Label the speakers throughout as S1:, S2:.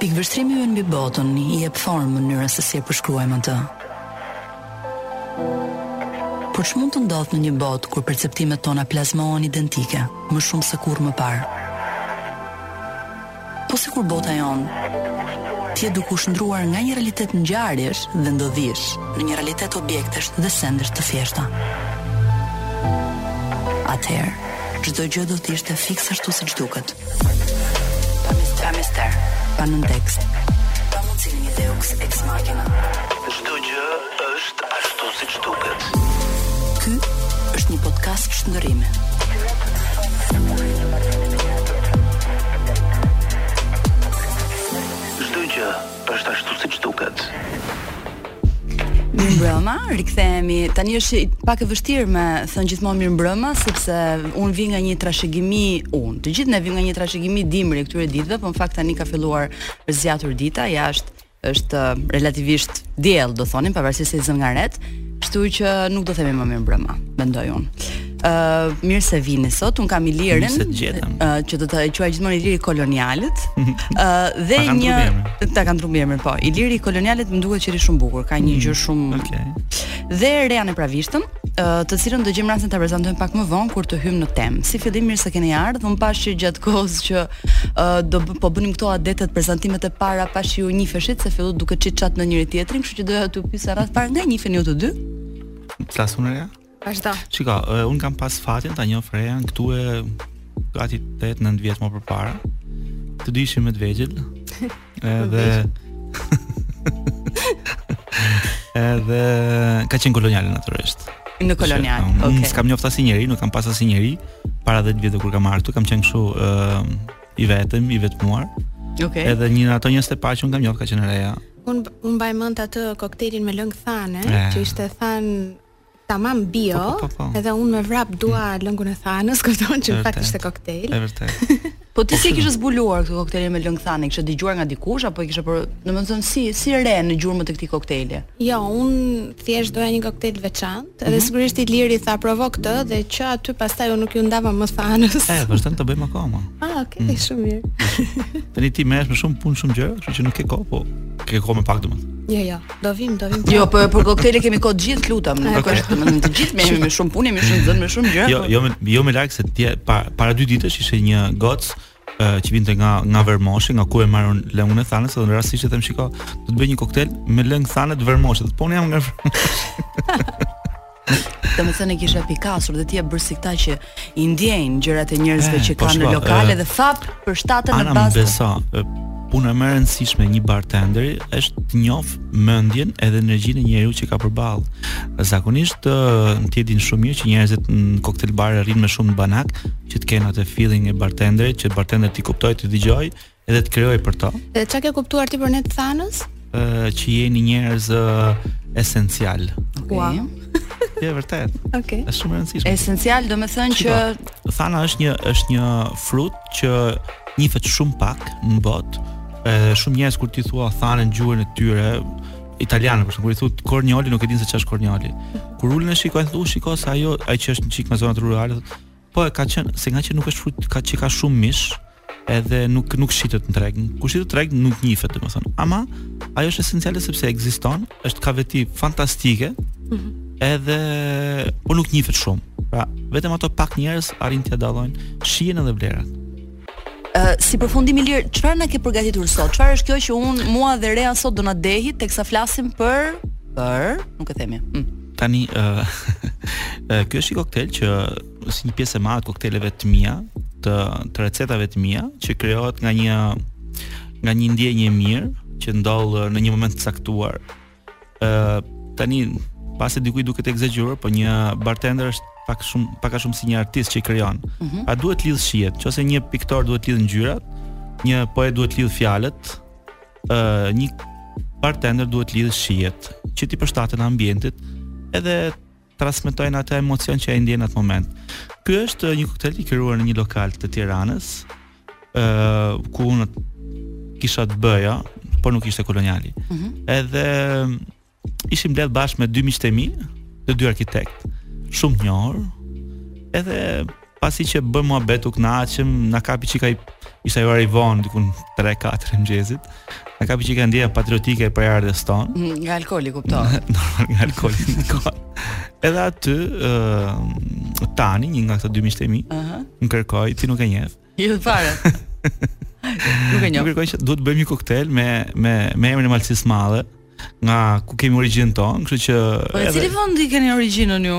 S1: Pikëvështrimi ynë mbi botën i jep formë mënyrës se si e përshkruajmë atë. Por ç'mund të ndodhë në një botë kur perceptimet tona plazmohen identike, më shumë se kurrë më parë? Po sikur bota jonë të jetë duke u shndërruar nga një realitet ngjarjesh dhe ndodhish në një realitet objektesh dhe sendesh të thjeshta. Atëherë, çdo gjë do të ishte fiks ashtu siç duket. Pa mister, pa nëntekst, pa mundësi një Deus ex machina.
S2: Çdo gjë Është ashtu siç duket.
S1: Ky është një podcast shndërrimi.
S2: Çdo gjë është ashtu siç duket.
S3: Mirëmbrëma, rikthehemi. Tani është pak e vështirë me thënë gjithmonë mirëmbrëma sepse unë vij nga një trashëgimi unë. Të gjithë ne vijmë nga një trashëgimi dimri e këtyre ditëve, por në fakt tani ka filluar zgjatur dita jashtë është relativisht diell, do thonim, pavarësisht se i zënë nga retë, kështu që nuk do themi më mirëmbrëma, mendoj unë. Ë, uh, mirë se vini sot, un kam Ilirin, ë uh, që do të quaj gjithmonë Iliri kolonialit. Ë uh, dhe
S4: ta
S3: një ta kanë ndrru emrin po. Iliri i Kolonialit më duket që është shumë bukur, ka një mhm. gjë shumë.
S4: Okej. Okay.
S3: Dhe Rean Nepravishtën, të cilën do gjejmë rastin ta prezantojmë pak më vonë kur të hyjmë në temë. Si fillim mirë se keni ardhur, unë pashë që gjatë kohës që uh, do po bënim këto adetet prezantimet e para pashë ju njifeshit se filluat duke çit-çat me njëri-tjetrin, kështu që doja t'ju pyesja së pari nga njifeni ju të dy.
S4: Flas unë, Rea?
S5: Vazhdo.
S4: Shiko, uh, un kam pas fatin ta njof Rean këtu e gati 8-9 vjet më përpara. Të dy ishim më të vegjël. Edhe Edhe ka qenë Koloniali natyrisht.
S3: Në Kolonial. Okej.
S4: Okay. Nuk kam njoftë asnjë njeri, nuk kam pas asnjë njeri para 10 vjetëve kur kam ardhur, kam qenë kështu ë uh, i vetëm, i vetmuar.
S3: Okej. Okay.
S4: Edhe një nga ato njerëz të pakët që unë kam njoftë ka qenë Rea.
S5: Un un mbaj mend atë koktejlin me lëng thane, që ishte thanë Tamam bio.
S4: Po, po, po.
S5: Edhe unë me vrap dua mm. lëngun e thanës, kupton që në fakt ishte koktejl.
S4: E vërtetë.
S3: Po ti si e kishe zbuluar këtë koktejl me lëng thane, kishe dëgjuar nga dikush apo e kishe për, domethënë si si re në gjurmët e këtij koktejli?
S5: Jo, un thjesht doja një koktejl të veçantë, edhe mm -hmm. sigurisht Iliri tha provo këtë dhe që aty pastaj unë nuk iu ndava më thanës.
S4: E, vazhdojmë ta bëjmë akoma.
S5: Ah, okay, mm. shumë mirë.
S4: Tani ti merresh me shumë punë, shumë gjë, kështu që nuk ke kohë, po ke kohë më pak domethënë.
S5: Jo, jo. Do vim, do vim.
S3: Jo, po për koktejle kemi kohë të gjithë, të lutem. Nuk
S5: okay.
S3: është, domethënë të gjithë me me shumë punë, me shumë zënë, me shumë gjëra.
S4: Jo,
S3: po-
S4: jo me jo më larg se ti pa, para dy ditësh ishte një gocë uh, që vinte nga nga Vermoshi, nga ku e marrim lëngun e thanës, dhe rastisht i them shiko, do të bëj një koktejl me lëng thane të Vermoshit. Po unë jam nga
S3: Domethënë e kisha pikasur dhe ti je bërë si këta që i ndjejnë gjërat e njerëzve
S4: eh,
S3: që
S4: i
S3: kanë në lokale
S4: eh,
S3: dhe fap përshtaten në
S4: bazë. Ama
S3: më
S4: beso, eh, puna më e rëndësishme e një bartenderi është të njohë mendjen edhe energjinë e njeriu që ka përballë. Zakonisht ti e di shumë mirë që njerëzit në koktel bare rrinë më shumë te banaku që të kenë atë feeling e bartenderit, që bartenderi t'i kuptojë të dëgjojë Edhe të krijojë për to.
S5: Dhe çka ke kuptuar ti për ne të thanës?
S4: Ë që jeni njerëz esencialë. Okay.
S3: Wow.
S4: Jo vërtet.
S5: Okej. Okay.
S4: Është shumë e rëndësishme.
S3: Esencial, domethënë që
S4: thana është një është një frut që njihet shumë pak në botë. Edhe shumë njerëz kur ti thua thanë në gjuhën e tyre, italianë për, kur i thotë kornioli nuk e din se ç'është kornioli. Kur ulen e shikojnë, thonë, "Shiko se ajo, ai që është një çik me zonat rurale thotë po e ka qen, se nga që nuk është frut, që ka shumë mish, edhe nuk nuk shitet në treg. Kur s'shitet në treg nuk njifet, domethënë. Ama ajo është esenciale sepse ekziston, është ka veti fantastike. Mm -hmm. Edhe po nuk njifet shumë. Pra, vetëm ata pak njerëz arrijnë t'ia dallojnë shijen edhe vlerat.
S3: Uh, si përfundim Ilir, çfarë na ke përgatitur sot? Çfarë është kjo që un mua dhe Rea sot do na dehit teksa flasim për për, nuk e themi. Mm.
S4: Tani ë uh, ky është një koktel që si një pjesë e madhe e kokteleve të mia, të, të recetave të mia, që krijohet nga një nga një ndjenjë e mirë që të ndodh në një moment të caktuar. Ë uh, tani mbase dikujt duket e ekzagjeruar, po një bartender është pak shumë pak a shumë si një artist që krijon. Mm -hmm. Ai duhet të lidhë shijet. Nëse një piktor duhet të lidhë ngjyrat, një poet duhet të lidhë fjalët, ë uh, një bartender duhet të lidhë shijet, që t'i përshtaten ambientit, edhe transmetojnë atë emocion që ai ndjen në atë moment. Ky është një koktel i krijuar në një lokal të Tiranës, ë uh, ku unë kisha të bëja, por nuk ishte koloniali. Mm -hmm. Edhe ishim mbledh bashkë me dy miqtë e mi, të dy arkitektë, shumë të njohur. Edhe Pasi që bëm muhabet u kënaqëm, na kapi çik, ai ishte orar i vonë diku 3-4 e mëngjesit. Na kapi çik ajo ndjenja patriotike e prejardhjes tonë.
S3: Mm, nga alkooli kupton.
S4: Normal nga alkooli. Edhe aty ë uh, tani një nga këto dy miqtë e mi,
S3: ëh, uh -huh.
S4: më kërkoi ti nuk e njeh.
S3: Jo fare. nuk e
S4: njeh.
S3: Më
S4: kërkoi që duhet të bëjmë një koktel me me me emrin e Malësisë së Madhe nga ku kemi origjinën tonë, kështu që
S3: Po nga cili vend e keni origjinën ju?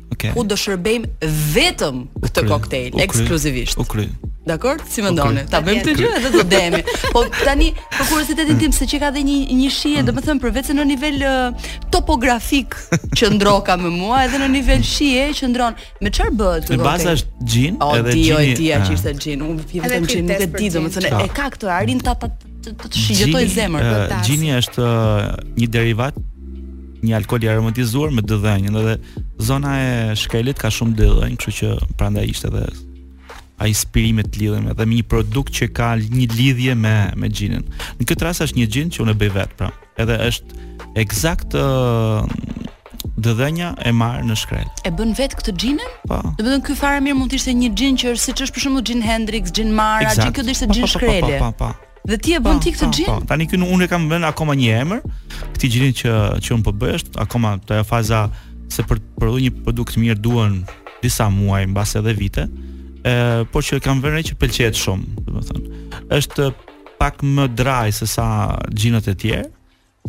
S3: Okay. Ku do shërbejmë vetëm këtë koktejl ekskluzivisht.
S4: U kry.
S3: Dakor? Si mendoni? Ta bëjmë këtë gjë edhe do dehemi. Po tani për kuriozitetin tim meqë ka dhe një një shije, domethënë përveçse në nivel uh, topografik që qëndroka me mua edhe në nivel shije qëndron. Me çfarë bëhet?
S4: Në baza është xhin,
S3: oh,
S4: edhe
S3: xhin. Oh, e dija që ishte xhin. Unë pi vetëm xhin, nuk e di domethënë e ka këtë arrin ta ta të
S4: shigjetojë
S5: zemrën.
S4: Xhini është uh, një derivat një alkool i aromatizuar me dëllënjën dhe zona e Shkrelit ka shumë dëllënjë, kështu që prandaj ishte edhe ai inspirimi të lidhem edhe me një produkt që ka një lidhje me me xhinin. Në këtë rast është një xhin që unë e bëj vetë, pra. Edhe është ekzakt uh, dëllënja e marr në Shkrel.
S3: E bën vetë këtë xhinin?
S4: Po.
S3: Domethënë ky fare mirë mund të ishte një xhin që është siç është për shembull xhin Hendrick's, xhin Mare, xhin që do ishte xhin Shkreli.
S4: Po, po,
S3: po,
S4: po, po, po.
S3: Dhe ti e bën po, ti këtë
S4: po,
S3: xhin?
S4: Po, tani këtu nuk i kam vënë akoma një emër këtij xhinit që që un po bëj është akoma te ajo faza se për të prodhuar një produkt mirë duhen disa muaj, mbase edhe vite. Ë, por që kam vënë re që pëlqehet shumë, domethënë. Është pak më dry se sa xhinat e tjerë.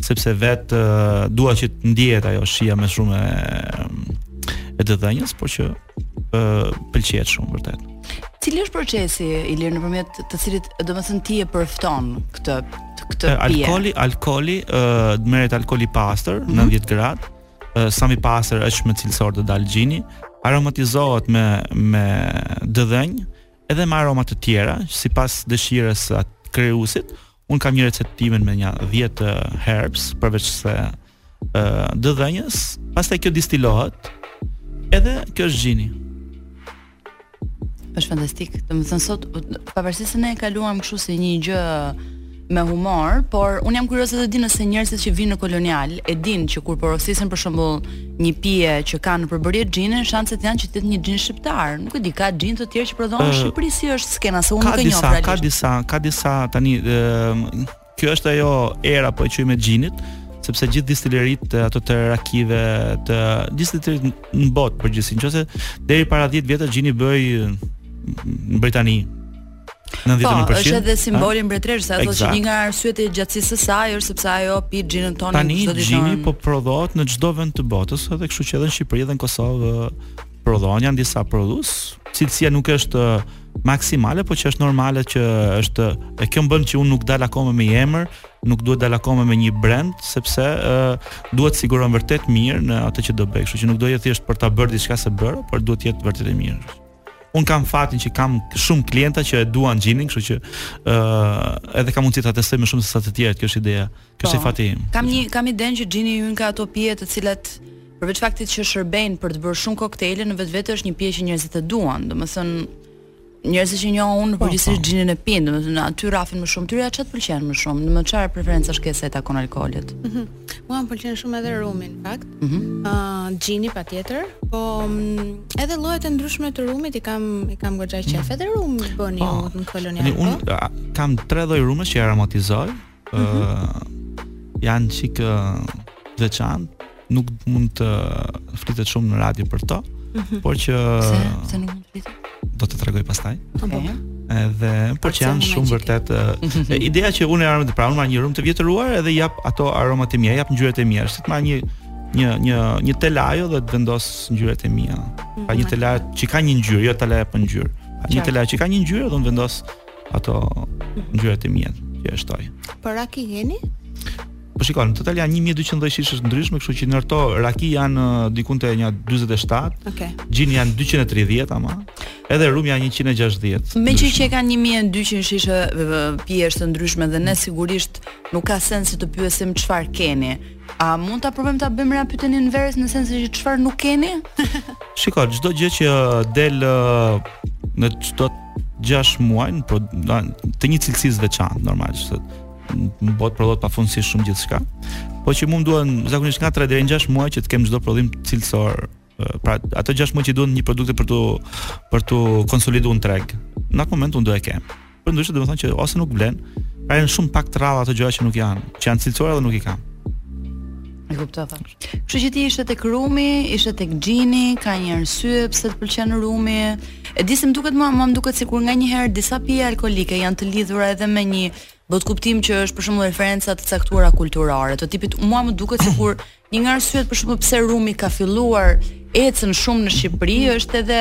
S4: sepse vet uh, dua që të ndihet ajo shija më shumë e dëllënjës, por që uh, pëlqehet shumë vërtet.
S3: Cili është procesi, Ilir, nëpërmjet të cilit domethënë ti e përfton këtë këtë pije?
S4: Alkooli, alkooli, ë uh, merret alkool i pastër,
S3: mm -hmm.
S4: 90 gradë. Uh, sa më i pastër është më cilësor do dalë xhini, aromatizohet me me dëllënjë, edhe me aroma të tjera, sipas dëshirës së krijuesit Unë kam një recetë timen me një 10 herbs, përveç se ë dëllënjës, pastaj kjo distilohet. Edhe kjo është xhini.
S3: Është fantastik. Domethënë sot pavarësisht se ne e kaluam kështu si një gjë me humor, por un jam kurioze të di nëse njerëzit që vijnë në Kolonial e dinë që kur porosisin për shembull një pije që ka në përbërje xhinin, shanset janë që të jetë një xhin shqiptar. Nuk e di, ka xhin të tjerë që prodhohen në Shqipëri, si është skena se unë nuk e njoh
S4: pra. Ka disa, ka disa tani kjo është ajo era po e quajmë e xhinit, sepse gjithë distileritë ato të rakive të distileritë në botë në përgjithësi, nëse deri para 10 vjetësh xhini bëhej në Britani, 90
S3: po, përqind. Është edhe
S4: simbol
S3: i mbretëreshës, sa thotë që një nga arsyet e jetëgjatësisë së saj është sepse ajo pi xhin
S4: tonik
S3: çdo ditë.
S4: Tani
S3: xhini
S4: po prodhohet në çdo vend të botës, edhe kështu që edhe në Shqipëri dhe në Kosovë prodhohen janë disa prodhues, cilësia nuk është maksimale, por që është normale që është e kjo bën që unë nuk dal akoma me emër, nuk dua të dal akoma me një brand sepse uh, dua të sigurohem vërtet mirë në atë që do bëj, kështu që nuk do jetë thjesht për ta bërë diçka se e bëra, por duhet të jetë vërtet e mirë. un kam fatin që kam shumë klienta që e duan xhinin, kështu që ë uh, edhe kam mundësi ta testoj më shumë se sa të tjerët, kjo është ideja. Kjo është
S3: po,
S4: fati im.
S3: Kam një kam idenë që xhini një nga ato pije të cilat përveç faktit që shërbejnë për të bërë shumë koktejle, në vetvete është një pije që njerëzit e duan, domethënë njerëzit që njoh unë në
S4: po,
S3: përgjithësi
S4: po.
S3: xhinin e pinë, domethënë aty rrafin më shumë, tyra ça të pëlqen më shumë, domethënë çfarë preferencash ke sa i takon alkoolit. Mhm.
S5: Mua më pëlqen shumë edhe rumi në fakt. Ëh,
S3: mm
S5: -hmm. uh, xhini patjetër, po um, edhe llojet e ndryshme të rumit i kam i kam goxha qef. Edhe rum bëni oh, në kolonial.
S4: Unë un,
S5: po?
S4: kam tre lloj rumesh që aromatizoj. Ëh,
S3: mm -hmm.
S4: uh, janë çik uh, veçant, nuk mund të flitet shumë në radio për to. Mm -hmm. Por që
S3: se, se nuk mund
S4: do të tregoj pastaj.
S3: Okay.
S4: Edhe por që janë shumë vërtet ideja që unë armë të pra unë marr një rum të vjetëruar edhe jap ato aromat e mia, jap ngjyrat e mia, është si të marr një një një një telajo dhe të vendos ngjyrat e mia. Pra një mm, telajo që ka një ngjyrë, jo telajo pa ngjyrë. Pra një telajo që ka një ngjyrë, dhe unë vendos ato ngjyrat e mia që i shtoj.
S5: Por a ke jeni?
S4: Po shiko, në total janë 1200 lloj shishesh të ndryshme, kështu që ndër to raki janë diku te një 47.
S5: Okej.
S4: Okay. Xhin janë 230 ama. Edhe rum janë 160.
S3: Meqë që kanë 1200 shishe pijesh të ndryshme dhe ne sigurisht nuk ka sens të pyesim çfarë keni. A mund ta provojmë ta bëjmë pra pyetjen invers në sensin se çfarë nuk keni?
S4: Shiko, çdo gjë që del në çdo 6 muaj në të një cilësie të veçantë normal, në botë prodhohet pafundësisht shumë gjithçka. Po që më duhen zakonisht nga 3 deri në 6 muaj që të kem çdo prodhim cilësor. Pra, ato 6 muaj që duhen një produkti për t'u për t'u konsoliduar në treg. Në atë moment unë do e kem. Përndryshe do të thotë që ose nuk vlen, pra janë shumë pak të rralla ato gjëra që nuk janë, që janë cilësore dhe nuk i kam.
S3: E kuptova. Kështu që ti ishe tek rumi, ishe tek xhini, ka një arsye pse të pëlqen rumi. E di se më duket mua, më duket sikur nganjëherë disa pije alkolike janë të lidhura edhe me një botëkuptim që është për shembull referenca të caktuara kulturore, të tipit mua më duket sikur një nga arsyet për shembull pse Rumi ka filluar ecën shumë në Shqipëri mm. është edhe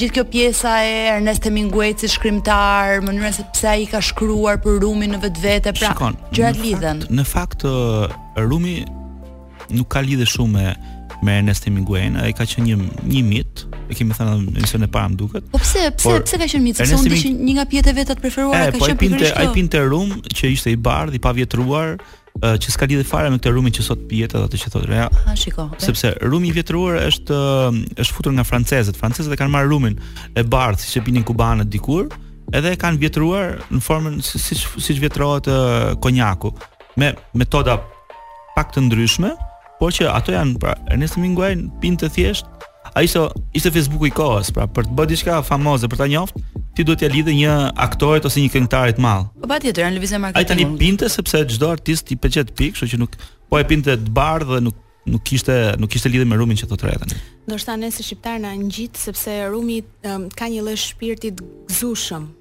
S3: gjithë kjo pjesa e Ernest Hemingway-it si shkrimtar, mënyra se si ai ka shkruar për Rumin në vetvete, pra gjërat lidhen.
S4: Në fakt Rumi Nuk ka lidhje shumë me me Ernest Hemingway, ai ka qenë një një mit, e kemi thënë në emisionin e parë më duket.
S3: Po pse, pse,
S4: por,
S3: pse ka qenë mit? Sepse unë di që një nga pijet e veta të preferuara
S4: e,
S3: ka
S4: po
S3: qenë pikërisht kjo.
S4: Ai pinte rum që ishte i bardhë, i pavjetruar, që s'ka lidhje fare me këtë rumin që sot pihet edhe atë që thotë Rea.
S3: Ha, shiko. Okay.
S4: Sepse rumi i vjetruar është është futur nga francezët. Francezët e kanë marrë rumin e bardhë siç e pinin kubanët dikur, edhe e kanë vjetruar në formën siç siç vjetrohet konjaku me metoda pak të ndryshme, por që ato janë pra Ernest Hemingway pinte thjesht, ai ishte ishte Facebooku i kohës, pra për të bërë diçka famoze për ta njoft, ti duhet t'ia lidhje një aktorit ose një këngëtarit të madh.
S3: Po patjetër, janë lëvizje marketingu.
S4: Ai tani pinte sepse çdo artisti i pëlqen të pijë, kështu që nuk po e pinte të bardhë dhe nuk nuk kishte nuk kishte lidhje me rumin që thotë Rea. Tani
S5: ndoshta ne si shqiptar na ngjit sepse rumi um, ka një lloj shpirti të
S4: gëzushëm,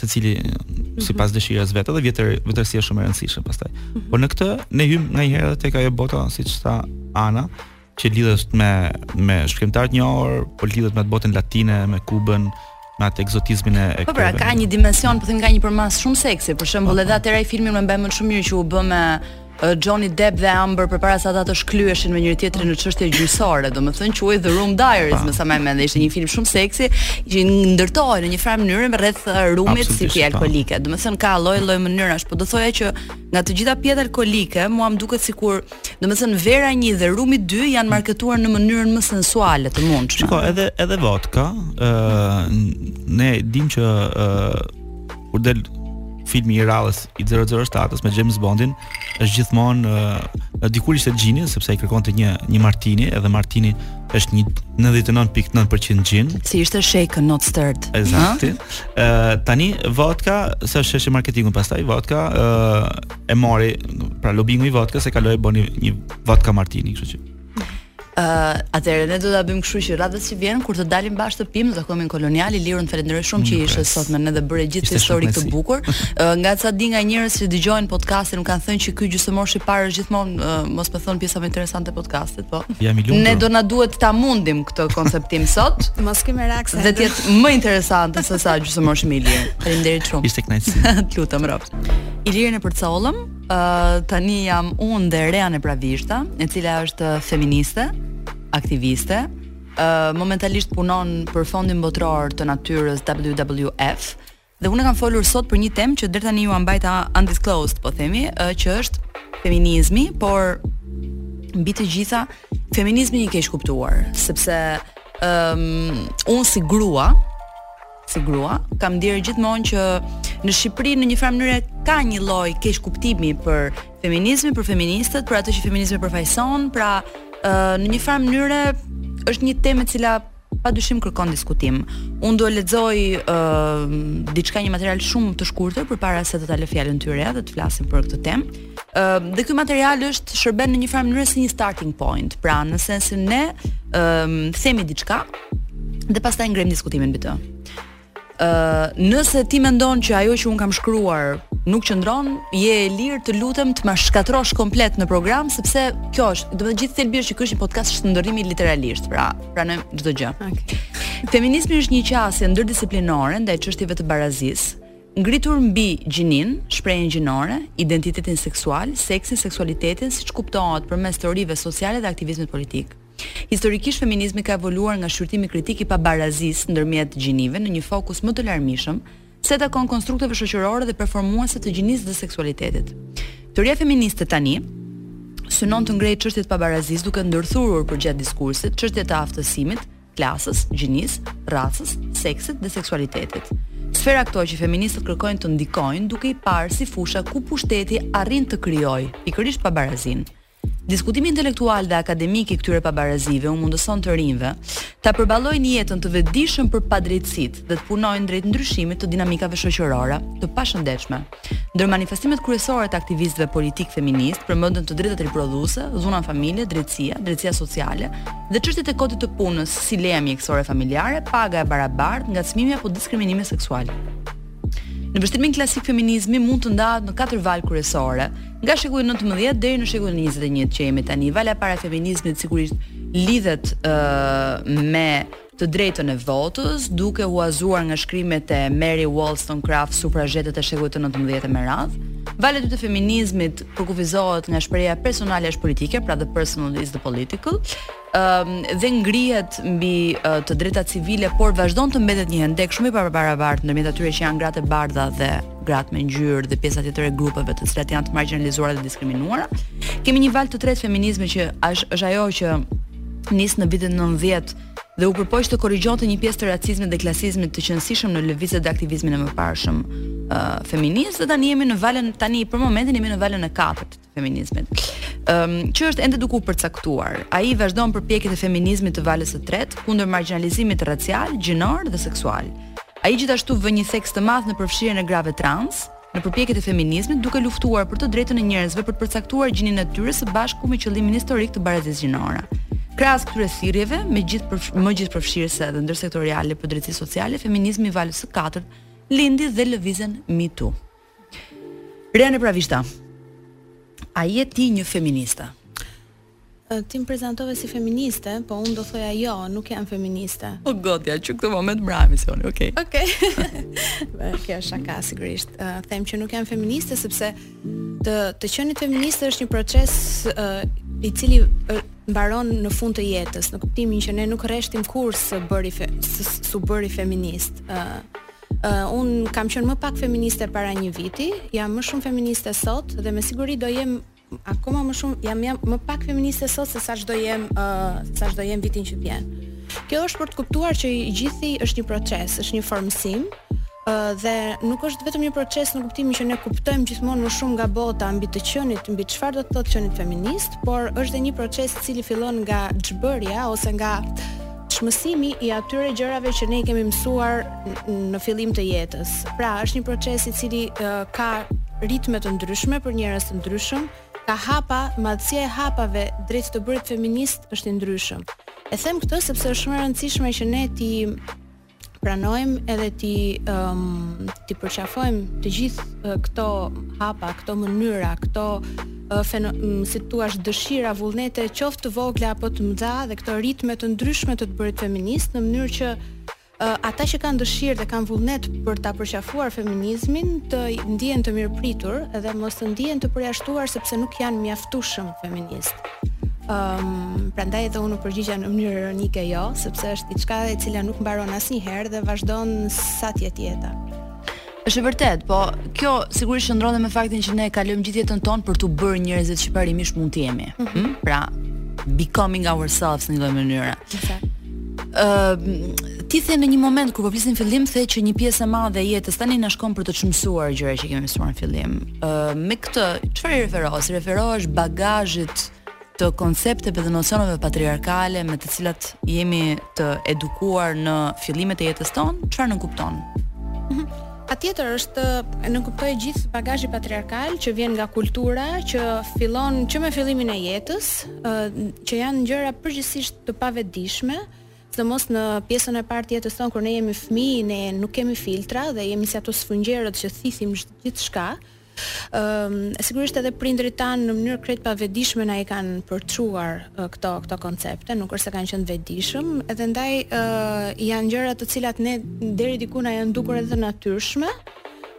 S4: secili mhm. sipas dëshirës së vet dhe vjetër vjetërsi është shumë e rëndësishme pastaj. Mhm. Por në këtë ne hyjmë nganjëherë edhe tek ajo bota siç tha Ana, që lidhet me me shkrimtarë të njohur, por lidhet me botën latine, me Kubën, me atë ekzotizmin e këtyre.
S3: Po pra, ka një dimension, po themi ka një përmasë shumë seksi, për shembull edhe atëra ai filmi e mbaj mend shumë mirë që u bë me Johnny Depp dhe Amber përpara se ata të shqyheshin me njëri-tjetrin në çështje gjyqësore, domethënë quhej The Rum Diaries, me sa mbaj mend, ishte një film shumë seksi, që ndërtohej në një farë mënyre rreth uh, rumit si pije alkoolike. Domethënë ka lloj-lloj mënyrash, po do thoja që nga të gjitha pijet alkoolike, mua më duket sikur, domethënë vera 1 dhe rumi 2 janë marketuar në mënyrën më sensuale të mundshme.
S4: Shiko, edhe edhe vodka, ë uh, ne dimë që uh, kur del filmi i radhës i 007-s me James Bondin është gjithmonë uh, dikur ishte xhini sepse ai kërkonte një një Martini edhe Martini është një 99.9% xhin.
S3: Si ishte shaken not stirred.
S4: Eksakt. Uh, tani vodka, se është çështje marketingu pastaj vodka uh, e mori pra lobingu i vodkës e kaloi bëni një vodka Martini, kështu që.
S3: Ë, uh, atëherë ne do ta bëjmë kështu që radhës që vjen kur të dalim bashkë të pimë, do të kemi kolonial Ilir unë të falenderoj shumë që ishe sot me ne dhe bëre gjithë këtë histori
S4: të
S3: bukur. Ë, nga sa di nga njerëz që dëgjojnë podcastin, më kanë thënë që ky gjysmorëshi i parë është gjithmonë uh, mos me thënë pjesa më interesante e podcastit, po.
S4: Jam i lumtur.
S3: Ne do na duhet ta mundim këtë konceptim sot.
S5: mos kemi reaksion.
S3: Dhe të jetë më interesante se sa gjysmorëshi Ilir. Faleminderit shumë.
S4: Ishte kënaqësi.
S3: Të lutem, rrofsh. Ilirin e përcollëm. Uh, tani jam unë dhe Rea Nepravishta, e cila është feministe, aktiviste, uh, momentalisht punon për fondin botëror të natyrës WWF, dhe unë e kam ftuar sot për një temë që deri tani jua mbajta undisclosed, po themi, uh, që është feminizmi, por mbi të gjitha feminizmi i keqkuptuar, sepse um, unë si grua, si grua, kam ndjerë gjithmonë që në Shqipëri në një farë mënyre ka një lloj keqkuptimi për feminizmin, për feministet, për atë që feminizmi përfaqëson, pra uh, në një farë mënyre është një temë e cila padyshim kërkon diskutim. Unë do lexoj uh, diçka një material shumë të shkurtër përpara se të ta lë fjalën ty Rea dhe të flasim për këtë temë. Ëm dhe ky material është shërben në një farë mënyre si një starting point. Pra, në sensin ne ëm themi diçka dhe pastaj ngremë diskutimin mbi të. Ë, nëse ti mendon që ajo që unë kam shkruar nuk qëndron, je e lirë të lutem të ma shkatërrosh komplet në program sepse kjo është, domethënë gjithë thelbi është që ky është një podcast shndërrimi literalisht, pra pranoj çdo gjë.
S5: Okay.
S3: Feminizmi është një qasje ndërdisiplinore ndaj çështjeve të barazisë Ngritur mbi gjininë, shprehjen gjinore, identitetin seksual, seksin, seksualitetin, siç kuptohet përmes teorive sociale dhe aktivizmit politik. Historikisht feminizmi ka evoluar nga shqyrtimi kritik i pabarazisë ndërmjet gjinive në një fokus më të larmishëm, sa i takon konstrukteve shoqërore dhe performuese të gjinisë dhe seksualitetit. Teoria feministe tani synon të ngrejë çështje të pabarazisë duke ndërthurur përgjatë diskursit çështje të aftësimit, klasës, gjinisë, racës, seksit dhe seksualitetit. Sfera këto që feministët kërkojnë të ndikojnë duke i parë si fusha ku pushteti arrin të krijojë pikërisht pabarazinë. Diskutimi intelektual dhe akademik i këtyre pabarazive u mundëson të rinjve ta përballojnë jetën të vetëdijshëm për padrejtësitë dhe të punojnë drejt ndryshimit të dinamikave shoqërore të pashëndetshme. Ndër manifestimet kryesore të aktivistëve politikë feministë përmenden të drejtat riprodhuese, dhuna në familje, drejtësia, drejtësia sociale dhe çështjet e kodit të punës, si leja mjekësore familjare, paga e barabartë, ngacmimi apo diskriminimi seksual. Në vështrimin klasik feminizmi mund të ndahet në katër valë kryesore, nga shekulli 19 deri në shekullin 21 që jemi tani. Vala e parë e feminizmit sigurisht lidhet uh, me të drejtën e votës, duke huazuar nga shkrimet e Mary Wollstonecraft sufrazhetët e shekullit të nëntëmbëdhjetë e me radhë. Valë e dytë e feminizmit përkufizohet nga shprehja personale është politike, pra the personal is the political, um, dhe ngrihet mbi uh, të drejtat civile, por vazhdon të mbetet një hendek shumë i pabarabartë ndërmjet atyre që janë gratë e bardha dhe gratë me ngjyrë dhe pjesa tjetër e grupeve të cilat janë të margjinalizuara dhe diskriminuara. Kemi një valë të tretë feminizmi që është është ajo që nis në vitet nëntëdhjetë dhe u përpoq të korrigjonte një pjesë të racizmit dhe klasizmit të qenësishëm në lëvizjet dhe aktivizmin e mëparshëm ë uh, feminist dhe tani jemi në valën tani për momentin jemi në valën e katërt të feminizmit. Ëm um, që është ende duke u përcaktuar. Ai vazhdon përpjekjet e feminizmit të valës së tretë kundër margjinalizimit racial, gjinor dhe seksual. Ai gjithashtu vë një theks të madh në përfshirjen e grave trans, në përpjekjet e feminizmit duke luftuar për të drejtën e njerëzve për të përcaktuar gjininë e tyre së bashku me qëllimin historik të barazisë gjinore. Krahas këtyre thirrjeve, më gjithëpërf më gjithëpërfshirëse dhe ndërsektoriale për drejtësi sociale, feminizmi i valës së katërt lindi dhe lëvizjen Me Too. Rea Nepravishta, a je ti një feministe?
S5: Ti më prezantove si feministe, po unë do thoja jo, nuk jam feministe.
S3: O Zot, ja që këtë moment mbaroi emisioni, okej. Okay.
S5: Okej. Okay. Kjo është shaka sigurisht. Uh, them që nuk jam feministe sepse të të qenit feministe është një proces uh, i cili uh, mbaron në fund të jetës, në kuptimin që ne nuk rreshtim kurrë së bëri fe, së, së u bëri feminist. ë uh, uh, unë kam qenë më pak feministe para një viti, jam më shumë feministe sot dhe me siguri do jem Akoma më shumë jam jam më pak feministe sot se sa ç'do jem ë uh, sa ç'do jem vitin që vjen. Kjo është për të kuptuar që i gjithi është një proces, është një formësim ë uh, dhe nuk është vetëm një proces në kuptimin që ne kuptojmë gjithmonë më shumë nga bota mbi të qenit, mbi çfarë do të thotë qenit feminist, por është dhe një proces i cili fillon nga zhbërja ose nga çmësimi i atyre gjërave që ne i kemi mësuar në fillim të jetës. Pra, është një proces i cili uh, ka ritme të ndryshme për njerëz të ndryshëm, ka hapa, madhësia e hapave drejt të bërit feminist është i ndryshëm. E them këtë sepse është shumë e rëndësishme që ne t'i pranojmë edhe t'i um, t'i përqafojmë të gjithë këto hapa, këto mënyra, këto uh, si t'thuash dëshira vullnete qoftë të vogla apo të mëdha dhe këto ritme të ndryshme të të bërit feminist në mënyrë që uh, ata që kanë dëshirë dhe kanë vullnet për ta përqafuar feminizmin të ndihen të mirëpritur dhe mos të ndihen të përjashtuar sepse nuk janë mjaftueshëm feminist. Um, prandaj edhe unë u përgjigja në mënyrë ironike jo, sepse është diçka e cila nuk mbaron asnjëherë dhe vazhdon sa të jetë jeta.
S3: Është e vërtetë, po kjo sigurisht qëndron me faktin që ne kalojmë gjithë jetën tonë për t'u bërë njerëzit që parimisht mund të jemi. Mm -hmm. Pra, becoming ourselves në një mënyrë. Exactly ti the në një moment kur po flisje në fillim the që një pjesë e madhe e jetës tani na shkon për të çmësuar gjëra që kemi mësuar në fillim. me këtë çfarë i referohesh? I referohesh bagazhit të koncepteve dhe nocioneve patriarkale me të cilat jemi të edukuar në fillimet e jetës tonë, çfarë nënkupton? Mhm.
S5: Patjetër është nënkuptoj gjithë bagazhin patriarkal që vjen nga kultura që fillon që me fillimin e jetës, që janë gjëra përgjithësisht të pavetëdijshme, Sidomos në pjesën e parë të jetës sonë kur ne jemi fëmijë, ne nuk kemi filtra dhe jemi si ato sfungjerët që thithim gjithçka. Ëm um, sigurisht edhe prindërit tanë në mënyrë krejt pavetëdijshme na i kanë përçuar uh, këto këto koncepte, nuk është se kanë qenë vetëdijshëm, edhe ndaj uh, janë gjëra të cilat ne deri diku na janë dukur edhe të natyrshme,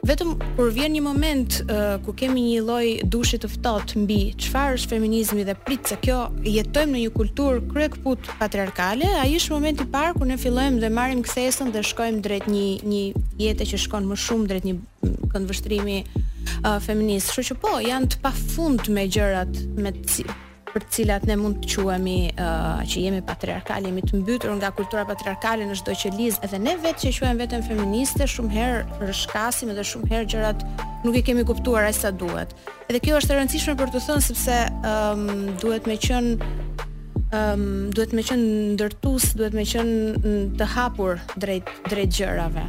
S5: Vetëm kur vjen një moment uh, kur kemi një lloj dushi të ftohtë mbi çfarë është feminizmi dhe prit se kjo jetojmë në një kulturë kryekëput patriarkale, ai është momenti i parë kur ne fillojmë dhe marrim kthesën dhe shkojmë drejt një një jete që shkon më shumë drejt një këndvështrimi uh, feminist. Kështu që po, janë të pafundme gjërat me për të cilat ne mund të quhemi uh, që jemi patriarkal, jemi të mbytur nga kultura patriarkale në çdo qelizë, edhe ne vetë që quajmë veten feministe, shumë herë rrëshkasim edhe shumë herë gjërat nuk i kemi kuptuar aq sa duhet. Edhe kjo është e rëndësishme për të thënë sepse um, duhet me qen um, duhet me qen ndërtues, duhet me qen të hapur drejt drejt gjërave.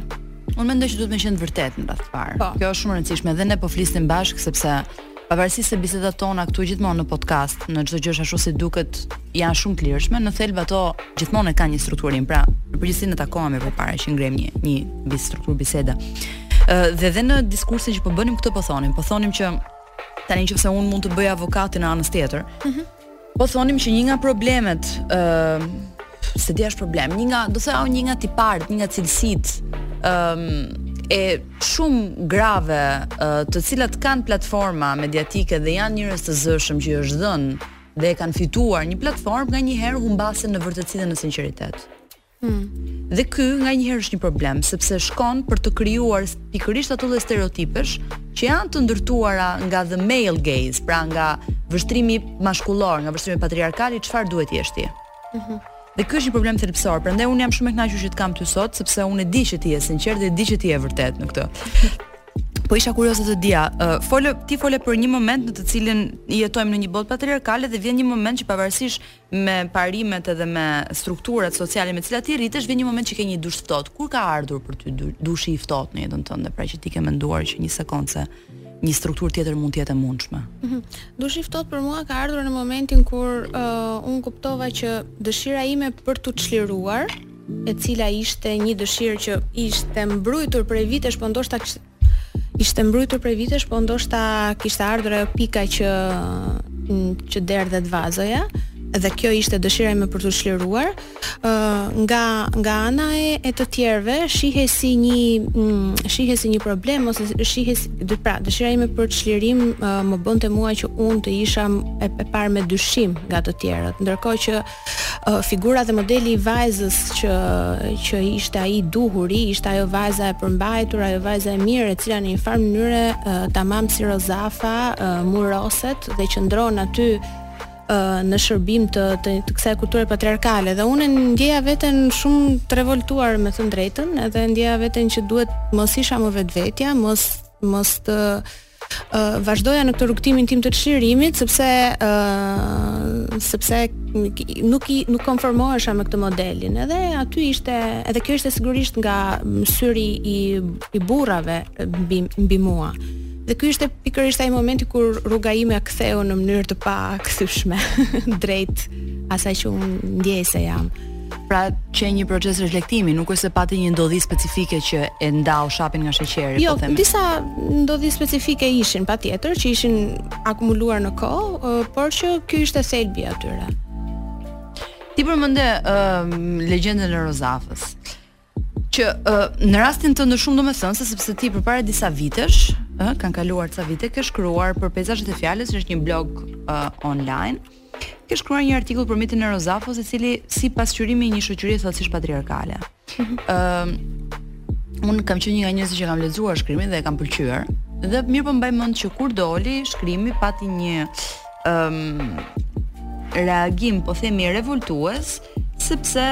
S3: Unë mendoj që duhet me qenë të vërtetë në radhë të parë.
S5: Po.
S3: Kjo është shumë e rëndësishme dhe ne po flisnim bashkë sepse Pavarësisht se bisedat tona këtu gjithmonë në podcast, në Çdo gjë është ashtu si duket, janë shumë të lirshme, në thelb ato gjithmonë e kanë një strukturim. Pra, në përgjithësi ne takohemi përpara që ngremë një një biçim strukturë bisede. Ë dhe dhe në diskursin që po bënim këtë po thonim, po thonim që tani nëse un mund të bëj avokatin në anën tjetër. Mm -hmm. Po thonim që një nga problemet, ë, uh, se di a është problem, një nga, domethënë një nga tiparet, një nga cilësitë, ë, um, e shumë grave uh, të cilat kanë platforma mediatike dhe janë njerëz të zëshëm që u është dhënë dhe e kanë fituar një platformë nganjëherë humbasin në vërtetësi dhe në sinqeritet. Hmm. Dhe ky nganjëherë është një problem sepse shkon për të krijuar pikërisht ato lloj stereotipesh që janë të ndërtuara nga the male gaze, pra nga vështrimi mashkullor, nga vështrimi patriarkal i çfarë duhet jesh ti. Mhm. Mm Dhe ky është një problem thelbësor, prandaj un jam shumë e kënaqur që të kam ty sot, sepse un e di që ti je e sinqertë dhe e di që ti je e vërtetë në këtë. Po isha kurioze të dija, uh, fole ti fole për një moment në të cilin jetojmë në një botë patriarkale dhe vjen një moment që pavarësisht me parimet edhe me strukturat sociale me të cilat ti rritesh vjen një moment që ke një dush të ftohtë. Kur ka ardhur për ty dushi i ftohtë në jetën tënde, pra që ti ke menduar që një sekondë se një strukturë tjetër mund të jetë e mundshme.
S5: Mm -hmm. Dushi i ftohtë për mua ka ardhur në momentin kur uh, un kuptova që dëshira ime për t'u çliruar, e cila ishte një dëshirë që ishte mbrujtur prej vitesh, po ndoshta Ishte mbrujtur prej vitesh, po ndoshta kishte ardhur ajo pika që që derdhet vazoja dhe kjo ishte dëshira ime për t'u çliruar. Ë uh, nga nga ana e, e të tjerëve shihej si një mm, shihej si një problem ose shihej si, pra, dëshira ime për çlirim uh, më bënte mua që unë të isha e, e parë me dyshim nga të tjerët. Ndërkohë që figura dhe modeli i vajzës që që ishte ai i duhuri, ishte ajo vajza e përmbajtur, ajo vajza e mirë e cila në një farë mënyre uh, tamam si Rozafa uh, muroset dhe qëndron aty uh, në shërbim të të, të kësaj kulture patriarkale dhe unë e ndjeja veten shumë të revoltuar me të drejtën edhe ndjeja veten që duhet mos isha më vetvetja, mos mos të vazhdoja në këtë rrugëtimin tim të çlirimit sepse ë uh, sepse nuk i nuk konformohesha me këtë modelin. Edhe aty ishte, edhe kjo ishte sigurisht nga syri i i burrave mbi mbi mua. Dhe ky ishte pikërisht ai momenti kur rruga ime ktheu në mënyrë të pakthyshme drejt asaj që unë ndjej se jam.
S3: Pra qe një proces reflektimi, nuk është se pati një ndodhi specifike që e ndau shapin nga sheqeri,
S5: jo,
S3: po them.
S5: Jo, disa ndodhi specifike ishin patjetër që ishin akumuluar në kohë, por që ky ishte thelbi i atyre.
S3: Ti përmende ë um, legjendën e Rozafës. që uh, në rastin tënd është shumë domethënëse sepse ti përpara disa vitesh, ë, uh, kanë kaluar ca vite, ke shkruar për Peizazhet e Fjalës, është një blog uh, online. Ke shkruar një artikull për mitin e Rozafës, i cili si pasqyrimi i një shoqërie thellësisht patriarkale. Ëm mhm. uh, Unë kam qenë një nga njerëzit që kam lexuar shkrimin dhe e kam pëlqyer. Dhe mirëpo mbaj mend që kur doli shkrimi pati një ëm um, reagim, po themi revoltues, Sepse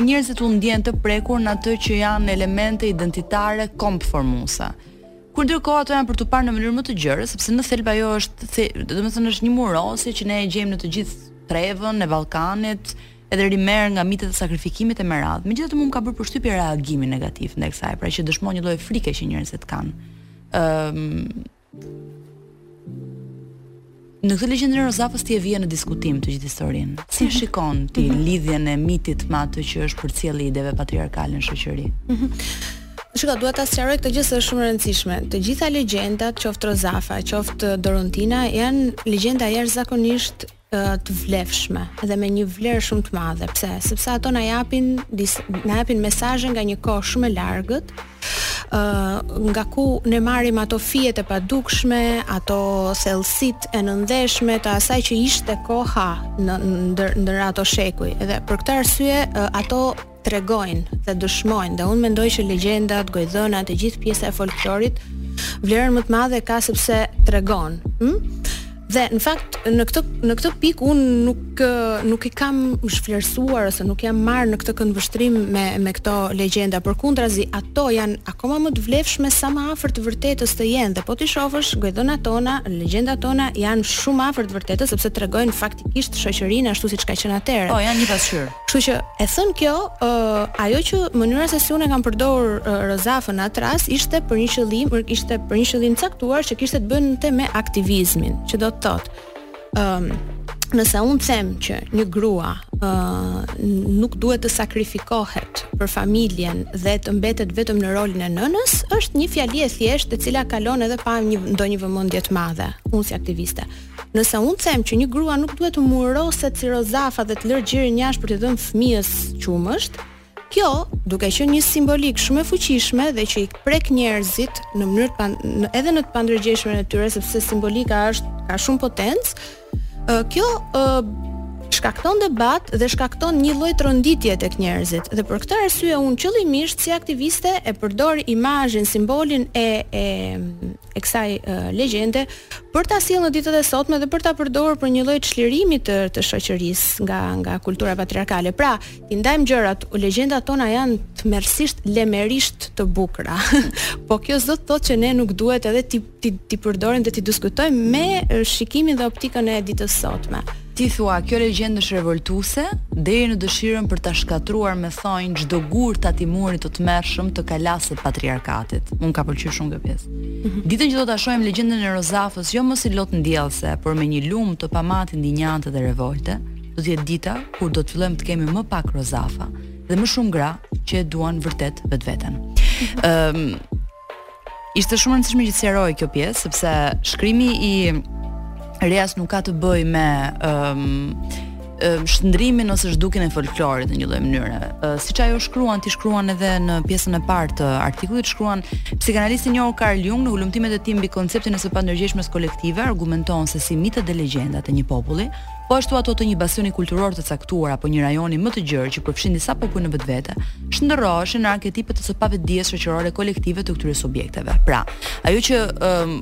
S3: njerëzit u ndjenë të prekur në atë që janë elemente identitare kombformuese. Kur ndërkohë ato janë për t'u parë në mënyrë më të gjerë, sepse në thelb ajo është, the, domethënë është një murosje që ne e gjejmë në të gjithë trevën e Ballkanit, edhe rimerr nga mitet e sakrifikimit e me radhë. Megjithatë më ka bërë përshtypje reagimi negativ ndaj kësaj, pra që dëshmon një lloj frike që njerëzit kanë. Ëm, um, Në këtë legjendën e Rozafës ti e vije në diskutim të gjithë historinë. Si e mhm. shikon ti mhm. lidhjen e mitit me atë që është përcjellje e ideve patriarkale në shoqëri? Mhm.
S5: Shiko, dua ta sqaroj këtë gjë se është shumë e rëndësishme. Të gjitha legjendat, qoftë Rozafa, qoftë Doruntina, janë legjenda jashtëzakonisht të vlefshme dhe me një vlerë shumë të madhe. Pse? Sepse ato na japin na japin mesazhe nga një kohë shumë e largët, ë uh, nga ku ne marrim ato fijet e padukshme, ato thellësitë e nëndheshme të asaj që ishte koha në ndër ndër ato shekuj. Dhe për këtë arsye uh, ato tregojnë dhe dëshmojnë dhe unë mendoj që legjendat, gojdhënat e gjithë pjesa e folklorit vlerën më të madhe ka sepse tregon. Hm? Dhe në fakt në këtë në këtë pikë unë nuk nuk i kam zhvlerësuar ose nuk jam marrë në këtë këndvështrim me me këto legjenda, përkundrazi ato janë akoma më të vlefshme sa më afër të vërtetës të jenë dhe po t'i shohësh gojdhënat tona, legjendat tona janë shumë afër të vërtetës sepse tregojnë faktikisht shoqërinë ashtu siç ka qenë atëherë.
S3: Po, janë një pasqyrë.
S5: Kështu që e thënë kjo, ë uh, ajo që mënyra se si unë e kam përdorur uh, Rozafën në atë rast ishte për një qëllim, ishte për një qëllim të caktuar që kishte të bënte me aktivizmin, që do të thotë, ë um, nëse unë them që një grua ë uh, nuk duhet të sakrifikohet për familjen dhe të mbetet vetëm në rolin e nënës, është një fjali e thjeshtë e cila kalon edhe pa ndonjë vëmendje të madhe, unë si aktiviste. Ë Nëse unë them që një grua nuk duhet të muroset si Rozafa dhe të lërë gjirin jashtë për t'i dhënë fëmijës qumësht, kjo, duke qenë një simbolikë shumë e fuqishme dhe që i prek njerëzit në mënyrë të në, edhe në të pandërgjegjshmen e tyre sepse simbolika është ka shumë potencë, kjo ë shkakton debat dhe shkakton një lloj tronditje tek njerëzit. Dhe për këtë arsye unë qëllimisht si aktiviste e përdor imazhin, simbolin e e e kësaj uh, legjende për ta sjellë në ditët e sotme dhe për ta përdorur për një lloj çlirimi të të shoqërisë nga nga kultura patriarkale. Pra, t'i ndajmë gjërat, o legjendat tona janë tmerrsisht lemerisht të bukura. po kjo s'do të thotë që ne nuk duhet edhe t'i t'i t'i përdorim dhe t'i diskutojmë me shikimin dhe optikën e ditës së sotme.
S3: Ti thua kjo legjendë është revoltuese, deri në dëshirën për ta shkatërruar me thonj çdo gur të atij murit të tmerrshëm të kalasë së patriarkatit. Më ka pëlqyer shumë kjo pjesë. Mhm. Ditën që do ta shohim legjendën e Rozafës, jo më si lotndjellëse, por me një lum të pamatë indinjate dhe revolte, do të jetë dita kur do të fillojmë të kemi më pak Rozafa dhe më shumë gra që e duan vërtet vetveten. Ëm mhm. um, Ishte shumë e rëndësishme që të sqarohej kjo pjesë sepse shkrimi i Reas nuk ka të bëjë me ëm um, shndërrimin ose zhdukjen e folklorit në një lloj mënyre. Siç ajo shkruan, ti shkruan edhe në pjesën e parë të artikullit, shkruan psikanalisti i njohur Carl Jung në hulumtimet e tij mbi konceptin e së pandërgjegjshmes kolektive argumenton se si mitet dhe legjendat e një populli Po ashtu ato të një bastioni kulturor të caktuar apo një rajoni më të gjerë që përfshin disa popuj në vetvete, shndërroheshin në arketipe të së pavetëdijes shoqërore kolektive të këtyre subjekteve. Pra, ajo që um,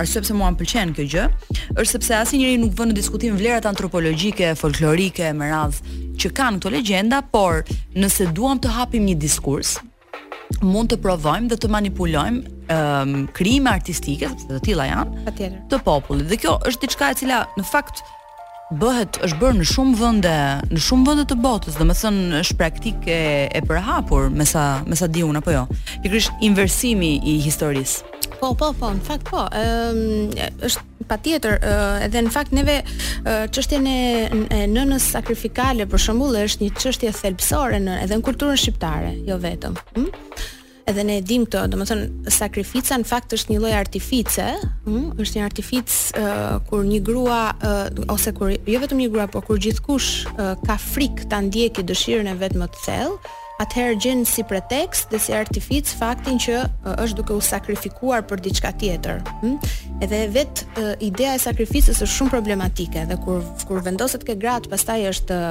S3: arsyeja pse mua më pëlqen kjo gjë, është sepse asnjeri nuk vë në diskutim vlerat antropologjike, folklorike me radhë që kanë këto legjenda, por nëse duam të hapim një diskurs, mund të provojmë dhe të manipulojmë um, krijime artistike, sepse të tilla janë, të popullit. Dhe kjo është diçka e cila në fakt bëhet është bërë në shumë vende, në shumë vende të botës, domethënë është praktikë e, e përhapur, me sa me sa di unë apo jo. Pikërisht inversimi i historisë.
S5: Po, po, po, në fakt po. Ëm um, është Patjetër, edhe në fakt neve çështjen e nënës sakrifikale për shembull është një çështje thelbësore në edhe në kulturën shqiptare, jo vetëm. Hm? Edhe ne e dimë këtë, domethënë sakrifica në fakt është një lloj artifice, hm? është një artific uh, kur një grua uh, ose kur jo vetëm një grua, por kur gjithkush uh, ka frikë ta ndjekë dëshirën e vet më të thellë, atëherë gjen si pretekst dhe si artific faktin që është duke u sakrifikuar për diçka tjetër. Hm? Edhe vetë ideja e sakrificës është shumë problematike dhe kur kur vendoset ke gratë, pastaj është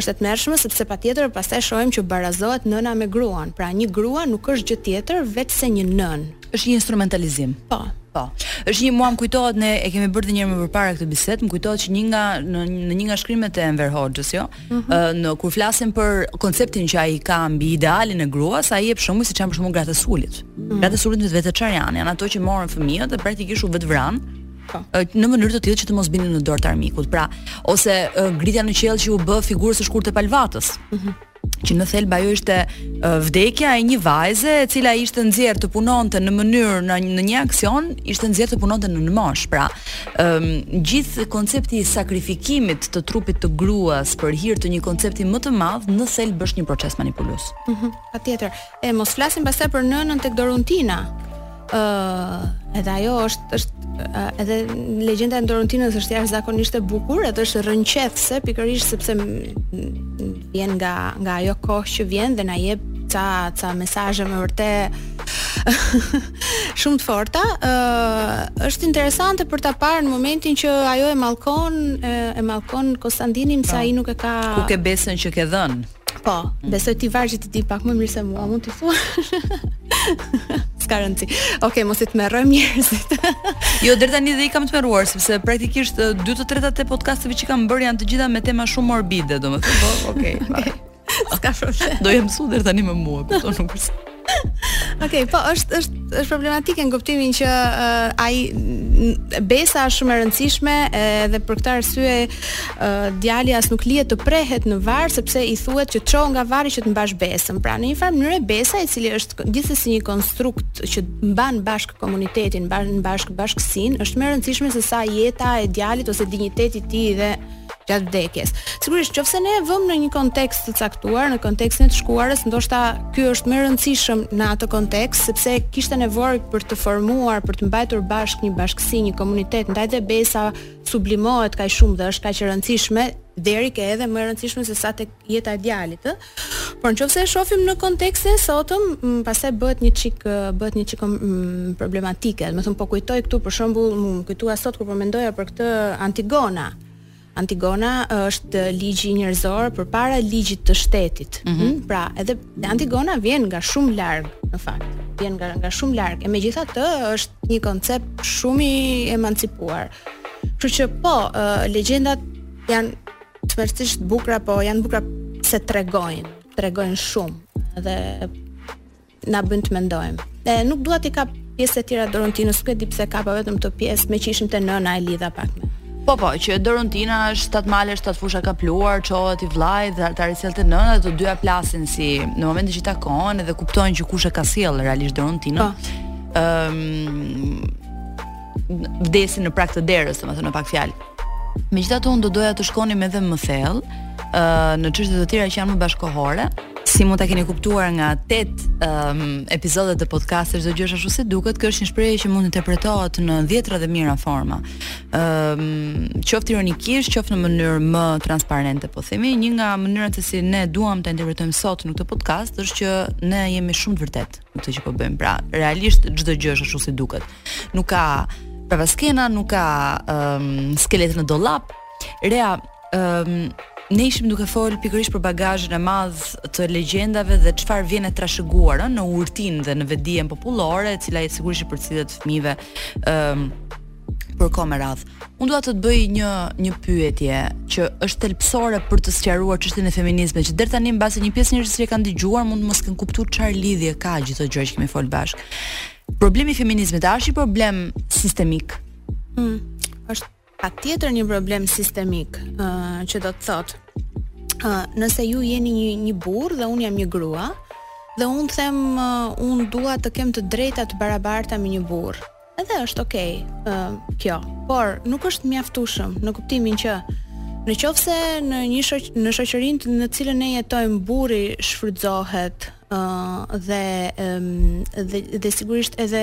S5: është e tmerrshme sepse patjetër pastaj shohim që barazohet nëna me gruan. Pra një grua nuk është gjë tjetër veçse një nënë.
S3: Është një instrumentalizim.
S5: Po,
S3: Po. Është një mua më kujtohet ne e kemi bërë dhe një herë më përpara këtë bisedë, më kujtohet që një nga në, në një nga shkrimet e Enver Hoxhës, jo, Mhm. në kur flasim për konceptin që ai ka mbi idealin e gruas, ai jep shembull siç janë për shembull gratë e Sulit. Mhm. Gratë e Sulit vetë vetë çfarë janë? Janë ato që morën fëmijët dhe praktikisht u vetëvranë
S5: po.
S3: në mënyrë të tillë që të mos binin në dorë të armikut. Pra, ose ngritja në qiell që u bë figurës së Shkurte Pal Vatës. Mm -hmm që në thelb ajo ishte vdekja e një vajze e cila ishte nxjerrë të punonte në mënyrë në, në një aksion ishte nxjerrë të punonte në nënmoshë pra um, gjithë koncepti i sakrifikimit të trupit të gruas për hir të një koncepti më të madh në thelb është një proces manipulues.
S5: Ëh, mm -hmm, patjetër. E mos flasim pastaj për nënën tek Doruntina. Ëh, uh, edhe ajo është është uh, edhe legjenda e Doruntinës është jashtëzakonisht e bukur, edhe është rrënqethëse pikërisht sepse vjen nga nga ajo kohë që vjen dhe na jep ca ca mesazhe me vërtet shumë të forta. Ë uh, është interesante për ta parë në momentin që ajo e mallkon e mallkon Konstandinin se po. ai nuk e ka
S3: Ku ke besën që ke dhënë?
S5: Po, mm. besoj ti vargjet i di pak më mirë se mua, mund t'i thuash. S'ka rëndësi. Okej, okay, mos i tmerrojmë njerëzit.
S3: jo, deri tani dhe i kam tmerruar sepse praktikisht dy të tretat e podcasteve që kam bërë janë të gjitha me tema shumë morbide, domethënë, po, okay. okay.
S5: S'ka problem.
S3: Do jenë mësu deri tani me mua, kupton nuk është.
S5: Okej, okay, po është është është problematike në kuptimin që uh, ajo besa është shumë e rëndësishme edhe për këtë arsye djali as nuk lihet të prehet në varr sepse i thuhet që çohu nga varri që të mbash besën. Pra në një farë mënyrë besa i cili është gjithsesi një konstrukt që mban bashkë komunitetin, mban bashkë bashkësinë, është më e rëndësishme se sa jeta e djalit ose dinjiteti i tij dhe gjatë vdekjes. Sigurisht, nëse ne e vëmë në një kontekst të caktuar, në kontekstin e të shkuarës, ndoshta ky është më rëndësishëm në atë kontekst sepse kishte nevojë për të formuar, për të mbajtur bashkë një bashkësi, një komunitet ndaj dhe besa sublimohet kaq shumë dhe është kaq e rëndësishme deri ke edhe më e rëndësishme se sa tek jeta e djalit, ë. Por në qoftë se e shofim në kontekstin e sotëm, pastaj bëhet një çik bëhet një çik problematike. Domethënë po kujtoj këtu për shembull, më kujtua sot kur po mendoja për këtë Antigona. Antigona është ligji njerëzor përpara ligjit të shtetit. Mm -hmm. Pra, edhe Dhe Antigona vjen nga shumë larg, në fakt. Vjen nga nga shumë larg. E megjithatë, është një koncept shumë i emancipuar. Kështu që po, uh, legjendat janë tmerrësisht të bukura, po janë të bukura se tregojnë, tregojnë shumë dhe na bëjnë të mendojmë. E, nuk dua t'i kap pjesët e tjera të Doruntinës, nuk e di pse kapa vetëm këtë pjesë, meqë ishim te nëna e lidha pak me.
S3: Po po, që Doruntina është shtatë male, shtatë fusha kaptuar, çohet i vëllai dhe ta risjell te nëna dhe të dyja plasin si në momentin që takohen dhe kuptojnë që kush e ka sjellë realisht Doruntinën.
S5: Po.
S3: Ëm um, vdesin në prag të derës, domethënë me pak fjalë. Megjithatë unë do doja të shkonim edhe më thellë ë uh, në çështje të tjera që janë më bashkëkohore. Si mund ta keni kuptuar nga 8 ë um, episode të podcastit çdo gjë është ashtu si duket, kjo është një shprehje që mund të interpretohet në dhjetra dhe mijëra forma. ë um, qoftë ironikisht, qoftë në mënyrë më transparente, po themi, një nga mënyrat se si ne duam ta interpretojmë sot në këtë podcast është që ne jemi shumë të vërtetë. këtë që po bëjmë. Pra, realisht çdo gjë është ashtu si duket. Nuk ka prapaskena, nuk ka ëm um, skelete në dollap. Rea ëm um, Ne ishim duke fol pikërisht për bagazhin e madh të legjendave dhe çfarë vjen e trashëguar në urtinë dhe në vetëdijen popullore, e cila e sigurisht i përcillet fëmijëve ëm um, për kohë me radhë. Unë dua të të bëj një një pyetje që është thelbësore për të sqaruar çështjen e feminizmit, që deri tani mbase një pjesë njerëzish që kanë dëgjuar, mund të mos kenë kuptuar çfarë lidhje ka gjithë ato gjëra që kemi fol bashkë. Problemi i feminizmit a është një problem sistemik?
S5: Mm, është patjetër një problem sistemik, ë uh, që do të thotë, ë uh, nëse ju jeni një një burrë dhe unë jam një grua, dhe unë them uh, unë dua të kem të drejta të barabarta me një burrë Edhe është ok, uh, kjo, por nuk është mjaftueshëm në kuptimin që në qoftë se në një shoq në shoqërinë në të cilën ne jetojmë burri shfrytëzohet uh, dhe, um, dhe dhe sigurisht edhe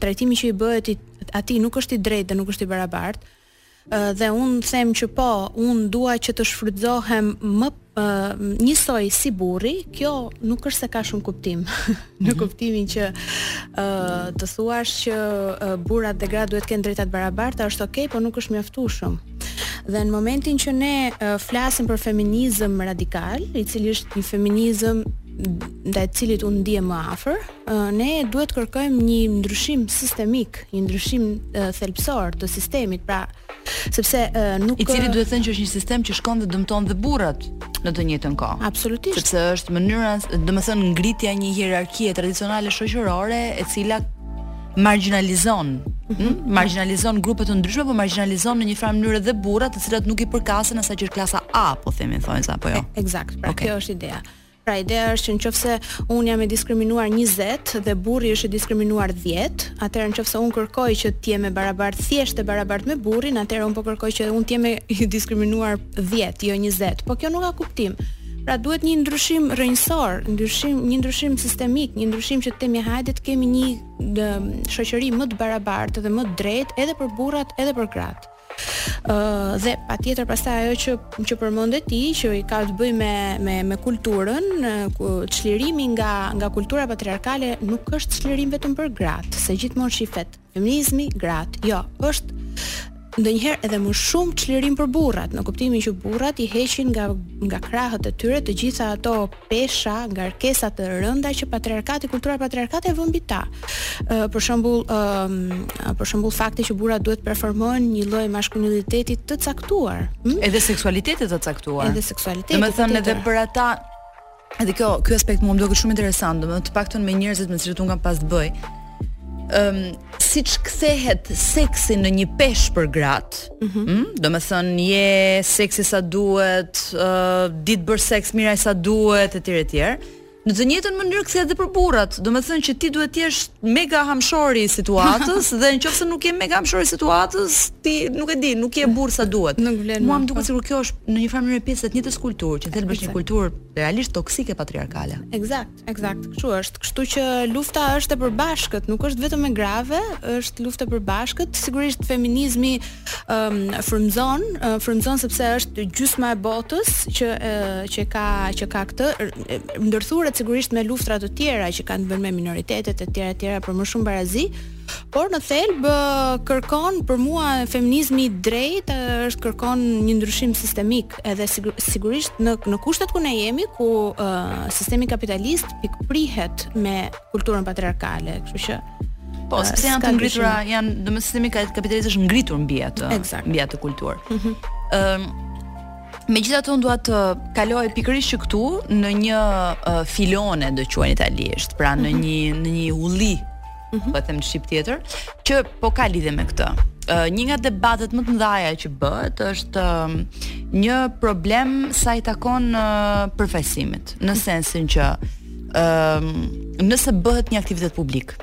S5: trajtimi që i bëhet atij nuk është i drejtë dhe nuk është i barabartë, Dhe unë them që po, unë dua që të shfrytëzohem njësoj si burri, kjo nuk është se ka shumë kuptim. në mhm. kuptimin që ë të thuash që burrat dhe gratë duhet të kenë të drejta të barabarta, është okay, por nuk është mjaftueshëm. Dhe në momentin që ne flasim për feminizëm radikal, i cili është një feminizëm ndaj të cilit unë ndihem më afër, ne duhet të kërkojmë një ndryshim sistemik, një ndryshim thelbësor të sistemit, pra sepse nuk
S3: i cili duhet thënë që është një sistem që shkon dhe dëmton dhe burrat në të njëjtën kohë.
S5: Absolutisht.
S3: Sepse është mënyra, domethënë ngritja e një hierarkie tradicionale shoqërore e cila marginalizon mhm. marginalizon grupe të ndryshme, po marginalizon në një farë mënyrë edhe burrat, të cilat nuk i përkasin asaj që është klasa A, po themi në thonjëza apo jo.
S5: Eksakt. Pra
S3: okay.
S5: kjo është ideja. Pra ideja është që në qoftë se un jam e diskriminuar 20 dhe burri është i diskriminuar 10, atëherë në qoftë se un kërkoj që të jem e barabartë thjesht e barabartë me burrin, atëherë un po kërkoj që un të jem e diskriminuar 10, jo 20. Po kjo nuk ka kuptim. Pra duhet një ndryshim rrënjësor, ndryshim, një ndryshim sistemik, një ndryshim që të themi hajde të kemi një shoqëri më të barabartë dhe më të drejtë edhe për burrat edhe për gratë. Ëh uh, dhe patjetër pastaj ajo që që përmendë ti që ka të bëjë me me me kulturën, çlirimi nga nga kultura patriarkale nuk është çlirim vetëm për gratë, se gjithmonë shifet feminizmi gratë. Jo, është ndonjëherë edhe më shumë çlirim për burrat, në kuptimin që burrat i heqin nga nga krahët e tyre të gjitha ato pesha, ngarkesa të rënda që patriarkati, kultura patriarkate e vë mbi ta. Ë për shembull, ë për shembull fakti që burrat duhet të performojnë një lloj maskuliniteti të caktuar.
S3: Hm? Edhe seksualiteti të caktuar.
S5: Edhe seksualiteti.
S3: Domethënë edhe për ata Edhe kjo, ky aspekt mua më duket shumë interesant, domethënë të paktën me njerëzit me të cilët un kam pas të bëj. Ëm, um, siç kthehet seksi në një peshë për gratë, Mm -hmm. mm? Do me thënë, je seksi sa duhet, uh, di të bësh seks mirë sa duhet, e tjera e tjera. Në të njëjtën mënyrë kthehet edhe për burrat. Domethënë që ti duhet të jesh mega hamshori i situatës dhe nëse nuk je mega hamshori i situatës, ti nuk e di, nuk je burrë sa duhet.
S5: Nuk vlen.
S3: Mua më duket po. sikur kjo është në një farë mënyrë pjesë e të njëjtës kulturë, që në thelb është një kulturë realisht toksike patriarkale.
S5: Eksakt. Eksakt, kështu është. Kështu që lufta është e përbashkët, nuk është vetëm e grave, është luftë e përbashkët. Sigurisht feminizmi ëm um, frymëzon, uh, frymëzon sepse është gjysma e botës që uh, që ka që ka këtë ndërthuret sigurisht me luftra të tjera që kanë të bëjnë me minoritetet e tjera e tjera për më shumë barazi, Por në thelb kërkon për mua feminizmi i drejtë është kërkon një ndryshim sistemik, edhe sigurisht në në kushtet ku ne jemi, ku uh, sistemi kapitalist pikëpritet me kulturën patriarkale, kështu që
S3: Po, uh, sepse janë të ngritura, janë, domethënë sistemi kapitalist është ngritur mbi atë, mbi atë kulturë. Ëm, mm -hmm. Megjithatë unë dua të kaloj pikërisht që këtu në një uh, filone, do quhej italisht, pra në mhm. një, në një uli mm -hmm. po e them në shqip tjetër, që po ka lidhje me këtë. Uh, një nga debatet më të mëdha që bëhet është uh, një problem sa i takon uh, përfaqësimit, në sensin që uh, nëse bëhet një aktivitet publik,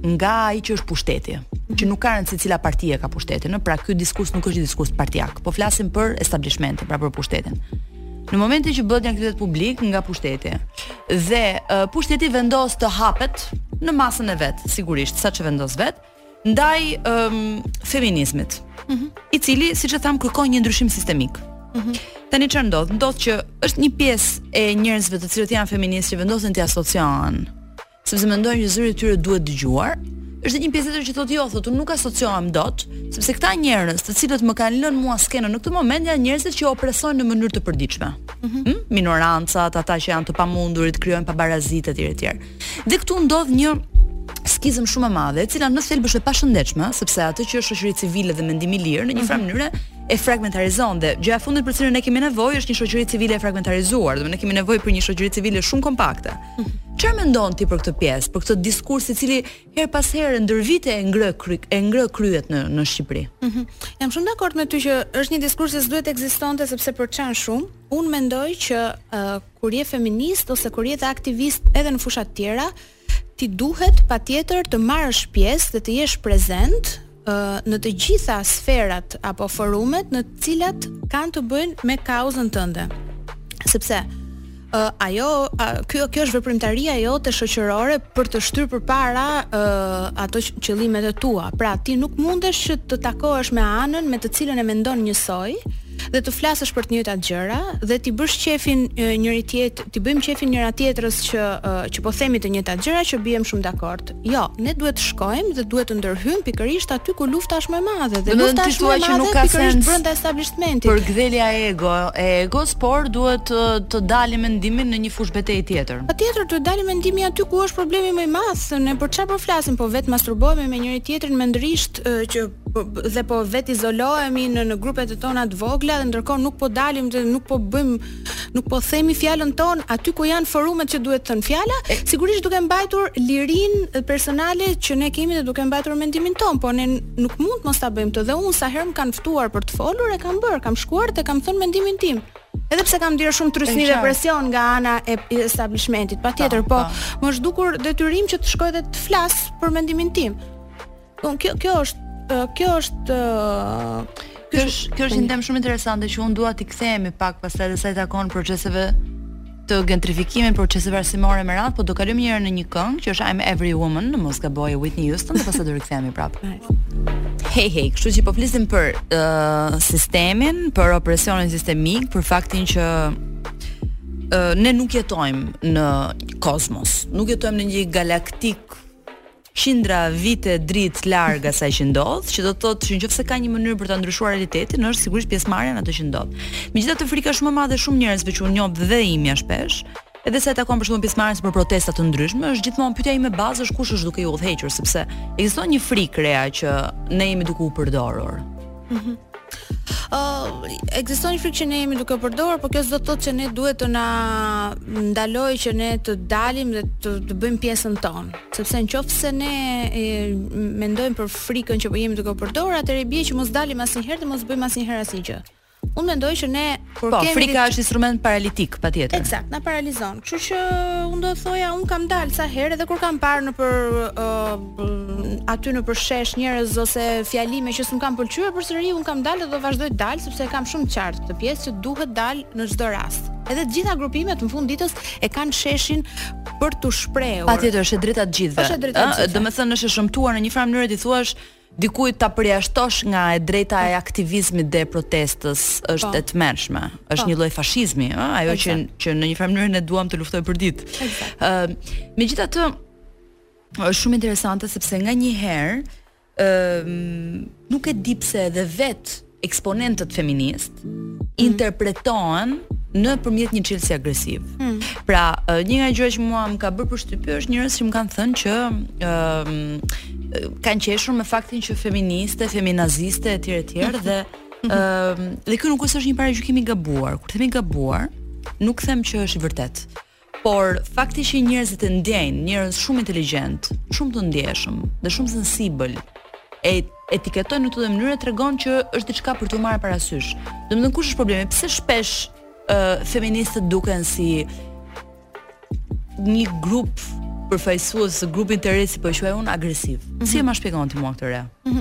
S3: nga ai që është pushteti, që nuk ka rëndësi cila parti e ka pushtetin, pra ky diskurs nuk është një diskurs partiak, po flasim për establishmentin, pra për pushtetin. në momentin që bëhet një aktivitet publik nga pushteti dhe uh, pushteti vendos të hapet në masën e vet, sigurisht, sa që vendos vet, ndaj um, feminizmit, mm -hmm. i cili, siç e thamë, kërkon një ndryshim sistemik. Mm -hmm. Tani çfarë ndodh? Ndodh që është një pjesë e njerëzve të cilët janë feministë që vendosin të asociohen sepse mendojnë që zëri i tyre duhet dëgjuar. Është një pjesë tjetër që thotë jo, thotë unë nuk asociohem dot, sepse këta njerëz, të cilët më kanë lënë mua skenën në këtë moment janë njerëzit që opresojnë në mënyrë të përditshme. Mm -hmm. hmm? Minorancat, ata që janë të pamundurit, krijojnë pabarazitë etj etj. Dhe këtu ndodh një skizëm shumë e madhe, e cila në thelb është e pashëndetshme, sepse atë që është shoqëri civile dhe mendim i lirë në një mhm. farë mënyre e fragmentarizon dhe gjëja e fundit për të cilën ne kemi nevojë është një shoqëri civile e fragmentarizuar, do të thotë ne kemi nevojë për një shoqëri civile shumë kompakte. Çfarë mendon ti për këtë pjesë, për këtë diskurs i cili herë pas here ndër vite e ngrë kry, e ngrë kryet në në Shqipëri?
S5: Mm -hmm. Jam shumë dakord me ty që është një diskurs që s'duhet të ekzistonte sepse përçan shumë. Unë mendoj që uh, kur je feminist ose kur je dhe aktivist edhe në fusha të tjera, ti duhet patjetër të marrësh pjesë dhe të jesh prezent në të gjitha sferat apo forumet në të cilat kanë të bëjnë me kauzën tënde. Sepse uh, ajo uh, kjo kjo është veprimtaria jote shoqërore për të shtyrë përpara uh, ato qëllimet e tua. Pra ti nuk mundesh që të takohesh me anën me të cilën e mendon njësoj dhe të flasësh për të njëjtat gjëra dhe t'i bësh qefin njëri-tjetrit, t'i bëjmë qefin njëra-tjetrës që që po themi të njëjtat gjëra që biem shumë dakord. Jo, ne duhet të shkojmë dhe duhet të ndërhyjmë pikërisht aty ku lufta është më e madhe dhe lufta është më e madhe nuk ka pikërisht brenda establishmentit.
S3: Përkëdhelja e ego, e egos, por duhet të, të dalim mendimi në një fushë betejë tjetër.
S5: Patjetër duhet të dalim mendimi aty ku është problemi më i madh, se ne për çfarë po flasim, po vetë masturbohemi me njëri-tjetrin mendërisht që po, dhe po vetizolohemi në në grupet e tona të vogla dhe ndërkohë nuk po dalim dhe nuk po bëjmë Nuk po themi fjalën tonë aty ku janë forumet që duhet thënë fjala, sigurisht duke mbajtur lirinë personale që ne kemi dhe duke mbajtur mendimin tonë, po ne nuk mund të mos ta bëjmë këtë dhe unë sa herë më kanë ftuar për të folur e kam bërë, kam shkuar dhe kam thënë mendimin tim. Edhe pse kam ndier shumë trysni dhe presion nga ana e establishmentit, patjetër, po, po. më është dukur detyrim që të shkoj dhe të flas për mendimin tim. Po kjo kjo është kjo është
S3: kjo është kjo është një temë shumë interesante që unë dua t'i kthehemi pak pastaj edhe sa i takon proceseve të gentrifikimit proceseve arsimore e me radhë, po do kalojmë njëherë në një këngë që është I'm Every Woman në mos gaboj Whitney Houston dhe pastaj do rikthehemi prapë. Hey hey, kështu që po flisim për uh, sistemin, për opresionin sistemik, për faktin që uh, ne nuk jetojmë në kosmos, nuk jetojmë në një galaktikë qindra vite dritë larg asaj që ndodh, që do të thotë që në qoftë se ka një mënyrë për ta ndryshuar realitetin, është sigurisht pjesëmarrja në atë që ndodh. Megjithatë frika shumë e madhe e shumë njerëzve që unë njoh dhe imja shpesh, edhe sa i takon për shembull pjesëmarrjes për protesta të ndryshme, është gjithmonë pyetja ime bazë është kush është duke i udhëhequr, sepse ekziston një frikë reale që ne jemi duke u përdorur. Mhm.
S5: Ë, uh, ekziston një frikë që ne jemi duke u përdorur, por kjo s'do të thotë që ne duhet të na ndalojë që ne të dalim dhe të, të bëjmë pjesën tonë. Sepse në qoftë se ne e, mendojmë për frikën që po jemi duke u përdorur, atëherë i bie që mos dalim asnjëherë dhe mos bëjmë asnjëherë asnjë gjë. Unë mendoj që ne Kur
S3: po,
S5: kemi
S3: frika është instrument paralitik, patjetër.
S5: Ekzakt, na paralizon. Kështu që unë do thoja, un kam dalë sa herë edhe kur kam parë nëpër uh, aty nëpër shesh njerëz ose fjalime që s'm kanë pëlqyer përsëri, un kam dalë dhe do vazhdoj të dal sepse e kam shumë qartë këtë pjesë që duhet dal në çdo rast. Edhe të gjitha grupimet në fund të ditës e kanë sheshin për tu shprehur.
S3: Patjetër, është e drejta e të gjithëve.
S5: Është e drejta e
S3: të
S5: gjithëve.
S3: Domethënë është e shëmtuar në një farë mënyrë t'i thuash Dikujt ta përjashtosh nga e drejta e aktivizmit dhe e protestës është
S5: po.
S3: e tmerrshme. Është
S5: po.
S3: një lloj fashizmi, ë, ajo që që në një farë mënyrë ne duam ta luftojmë
S5: përditë.
S3: Ë, megjithatë është shumë interesante sepse nganjëherë ë nuk e di pse edhe vet eksponentet feministe interpretohen nëpërmjet një çelësi agresiv. Hmm. Pra, një nga gjërat që mua më ka bërë përshtypje është njerëz që më kanë thënë që ëm kanë qeshur me faktin që feministe, feminaziste etj etj hmm. dhe ëm dhe kjo nuk është një paragjykim i gabuar. Kur them i gabuar, nuk them që është i vërtetë. Por fakti që njerëzit e ndjejnë, njerëz shumë inteligjentë, shumë të ndjeshëm dhe shumë sensibël, e etiketojnë në këtë mënyrë tregon që është diçka për t'u marrë parasysh. Domethënë kush është problemi? Pse shpesh ë uh, feministet duken si një grup përfaqësuese grupi interesi po e quaj un agresiv. Mm -hmm. Si e ma shpjegon ti mua këtë re?
S5: Ëm,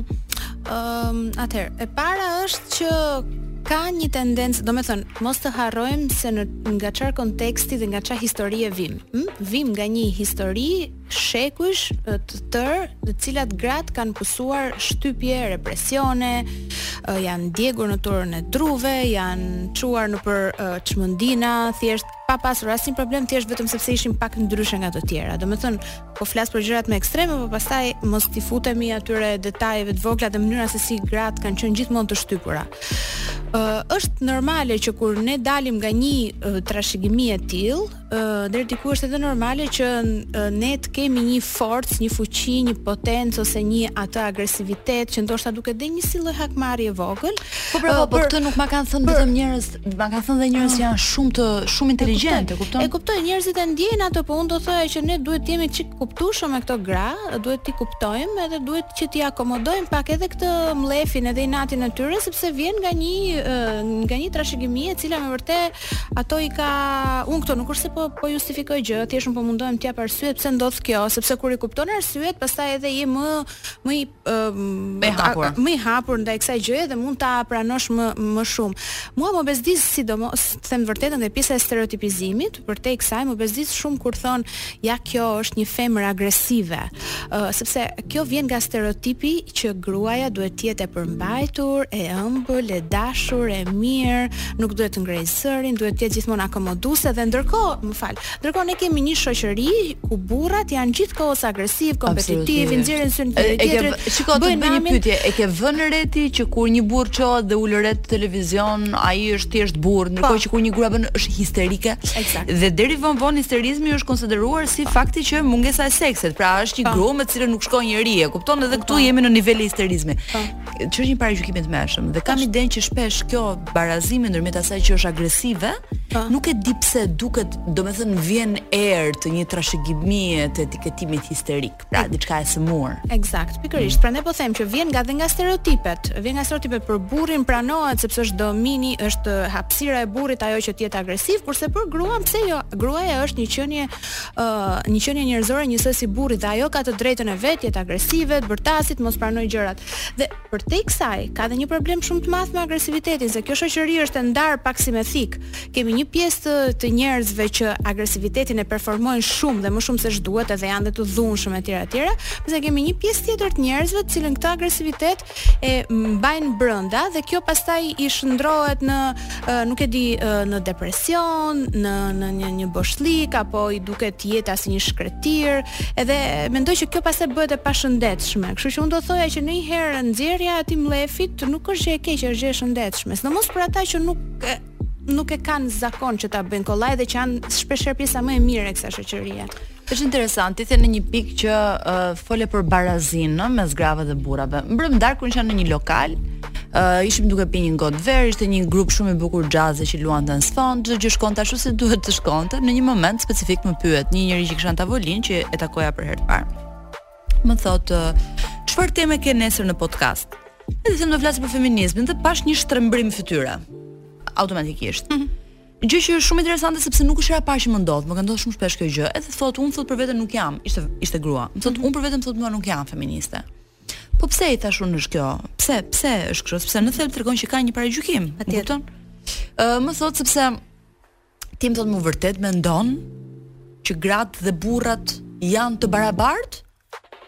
S5: um, atëherë, e para është që ka një tendencë, domethënë, mos të harrojmë se në, nga çar konteksti dhe nga çar historie vim. Hm? Vim nga një histori shekujsh të tërë, në të cilat gratë kanë pësuar shtypje, represione, janë djegur në turrën e druve, janë çuar nëpër çmëndina, thjesht pa pasur asnjë problem thjesht vetëm sepse ishin pak ndryshe nga të tjera. Domethënë, po flas për gjërat më ekstreme, po pastaj mos t'i futemi atyre detajeve të vogla dhe mënyra se si gratë kanë qenë gjithmonë të shtypura. Ë uh, është normale që kur ne dalim nga një uh, trashëgimi e tillë, ë uh, deri diku është edhe normale që uh, ne të kemi një forcë, një fuqi, një potencë ose një atë agresivitet që ndoshta duket dhe një si lloj hakmarrje e vogël.
S3: Po pra,
S5: uh,
S3: po këtë nuk ma kanë thënë vetëm njerëz Ma kanë thënë dhe njerëz që janë shumë të shumë inteligjentë, e kupton?
S5: E kuptoj, njerëzit e ndjejnë atë, po unë do thoja që ne duhet të jemi çik të kuptueshëm me këto gra, duhet t'i kuptojmë edhe duhet që t'i akomodojmë pak edhe këtë mllefin edhe inatin e tyre sepse vjen nga një nga një trashëgimi e cila me vërtet ato i ka unë këto nuk është se po po justifikoj gjë, thjesht po mundohem t'i jap arsyet pse ndodh kjo, sepse kur i kupton arsyet, pastaj edhe je më më i
S3: më i hapur.
S5: Më i hapur ndaj kësaj gjëje dhe mund ta pranosh më shumë. Mua më bezdis sidomos të them të vërtetën dhe pjesa e stereotipizimit përtej kësaj më bezdis shumë kur thonë ja kjo është një femër agresive. Uh, sepse kjo vjen nga stereotipi që gruaja duhet të jetë e përmbajtur, e ëmbël, e dashur, e mirë, nuk duhet të ngrejë zërin, duhet të jetë gjithmonë akomoduese dhe ndërkohë, më fal, Ndërkohë ne kemi një shoqëri ku burrat janë gjithkohës agresivë, kompetitivë, nxjerrin
S3: sytë
S5: njëri
S3: tjetrit. Shiko të bëj një pyetje, e ke vënë re ti që kur një burrë çohet dhe ulëret në televizion, ai është thjesht burrë,
S5: po.
S3: ndërkohë që kur një grua bën është histerike.
S5: Ekzakt.
S3: Dhe deri vonë vonë histerizmi është konsideruar si fakti që mungesa e seksit. Pra është një
S5: po.
S3: grua me të cilën nuk shkon njeri, e kupton? Edhe këtu
S5: po.
S3: jemi në nivel histerizmi. që është një paragjykim i tmerrshëm dhe kam idenë që shpesh kjo barazimi ndërmjet asaj që është agresive, pa.
S5: Po.
S3: nuk e di pse duket, domethënë vjen erë të një trashëgimie të etiketimit histerik, pra diçka e sëmurë.
S5: Ekzakt, pikërisht. Prandaj po them që vjen nga dhe nga stereotipet. Vjen nga stereotipet për burrin pranohet sepse është domini, është hapësira e burrit ajo që të jetë agresiv, kurse për gruan pse jo? Gruaja është një qenie ë një qenie njerëzore njësoj si burri dhe ajo ka të drejtën e vet të jetë agresive, të bërtasë, të mos pranojë gjërat. Dhe përtej kësaj ka dhe një problem shumë të madh me agresivitetin, se kjo shoqëri është e ndarë pak si me thikë. Kemi një pjesë të, të njerëzve që agresivitetin e performojnë shumë dhe më shumë se ç'duhet, edhe janë dhe të dhunshëm etj etj, porse kemi një pjesë tjetër të njerëzve të cilët këtë agresivitet e mbajnë brenda dhe kjo pastaj i shndërrohet në nuk e di në depresion, në në një një boshllëk apo i duket jeta si një shkretëtirë, edhe mendoj që kjo pastaj bëhet e pashëndetshme. Kështu që unë do thoja që ndonjëherë nxjerrja e atij mllefit nuk është gjë e keqe, është gjë e shëndetshme. Sidomos për ata që nuk e, nuk e kanë zakon që ta bëjnë kollaj dhe që janë shpeshherë pjesa më e mirë e kësaj shoqërie.
S3: Është interesant, ti the në një pikë që uh, fole për barazinë no, mes grave dhe burrave. Mbrëm darkë kur isha në një lokal, uh, ishim duke pi një gotë verë, ishte një grup shumë i bukur xhazi që luante në sfond, çdo gjë shkonte ashtu si duhet të shkonte. Në një moment specifik më pyet një njeri që kisha në tavolinë që e takoja për herë të parë. Më thotë, çfarë teme ke nesër në podcast? Edhe them do flas për feminizmin dhe pashë një shtrembrim fytyre. Automatikisht. Mm -hmm. Gjë që është shumë interesante sepse nuk është hera e parë që më ndodh, më ka ndodhur shumë shpesh kjo gjë. Edhe thotë, unë thotë për vete nuk jam, ishte ishte grua. Më thotë, mhm. unë për vete më thotë mua nuk jam feministe. Po pse i thashë unë është kjo? Pse? Pse është kështu? Sepse në thelb tregon që ka një paragjykim,
S5: e
S3: kupton? Ë, më thotë sepse ti më thotë me vërtet mendon që gratë dhe burrat janë të barabartë?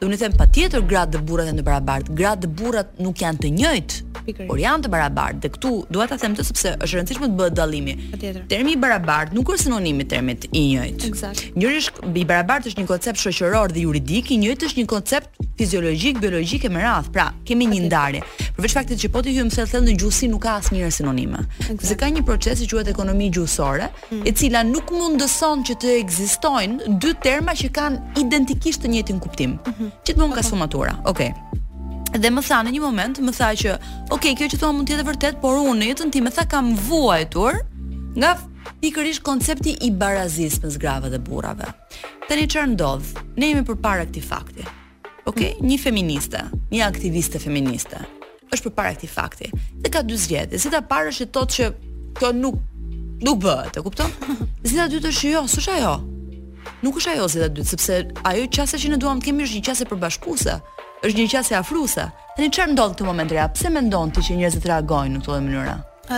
S3: Dhe unë them patjetër gratë dhe burrat janë të barabartë. Gratë dhe burrat nuk janë të njëjtë, por janë të barabartë. Dhe këtu dua ta them të sepse është e rëndësishme të bëhet dallimi.
S5: Patjetër.
S3: Termi i barabartë nuk është sinonim i termit i njëjtë.
S5: Eksakt.
S3: Njëri, i barabartë është një koncept shoqëror dhe juridik, i njëjtë është një koncept fiziologjik, biologjik e me radhë. Pra, kemi një ndarje. Përveç faktit që po të hyjmë thellë thellë në gjuhësi nuk ka asnjëherë sinonime. Sepse ka një proces që quhet ekonomi gjuhësore, e cila nuk mundëson që të ekzistojnë dy terma që kanë identikisht të njëjtin kuptim. Mhm. Gjithmonë ka sfumatura. Okej. Okay. Dhe më tha në një moment, më tha që, ok, kjo që thua mund të jetë e vërtetë, por unë në jetën time më tha kam vuajtur nga pikërisht koncepti i barazisë mes grave dhe burrave. Tani çfarë ndodh? Ne jemi përpara këtij fakti. Ok, një feministe, një aktiviste feministe, është përpara këtij fakti. Dhe ka dy zgjedhje. Zgjedhja e parë është të thotë që kjo nuk nuk bëhet, e kupton? Zgjedhja e dytë është jo, s'është ajo. Nuk është ajo zgjedhja e dytë, sepse ajo qasja që ne duam të kemi është një qasje përbashkuese, është një qasje afruese. Tani çfarë ndodh në këtë moment Rea? Pse mendon ti që njerëzit reagojnë në këtë mënyrë?
S5: Ë,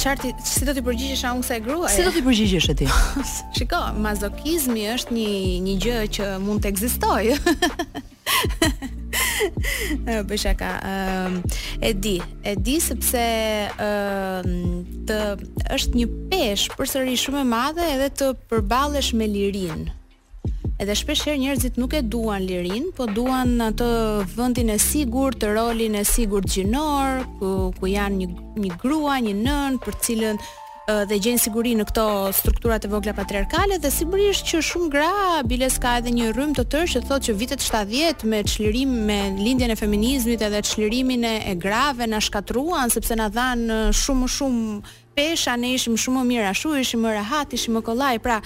S5: çfarë si do t'i përgjigjesha unë kësaj gruaje?
S3: Si do t'i përgjigjesh ti?
S5: Shiko, mazokizmi është një një gjë që mund të ekzistojë. Ë, bëj shaka. Ëm, e di, e di sepse ëm të është një peshë përsëri shumë e madhe edhe të përballesh me lirinë. Edhe shpeshherë njerëzit nuk e duan lirinë, po duan atë vendin e sigurt, rolin e sigurt gjinor, ku ku janë një një grua, një nënë për të cilën dhe gjejnë siguri në këto strukturat e vogla patriarkale dhe sigurisht që shumë gra biles ka edhe një rrymë të tërë që thotë që vitet 70 me çlirim me lindjen e feminizmit edhe çlirimin e, e grave na shkatërruan sepse na dhanë shumë më shumë pesha ne ishim shumë më mirë ashtu, ishim më rehat, ishim më kollaj, pra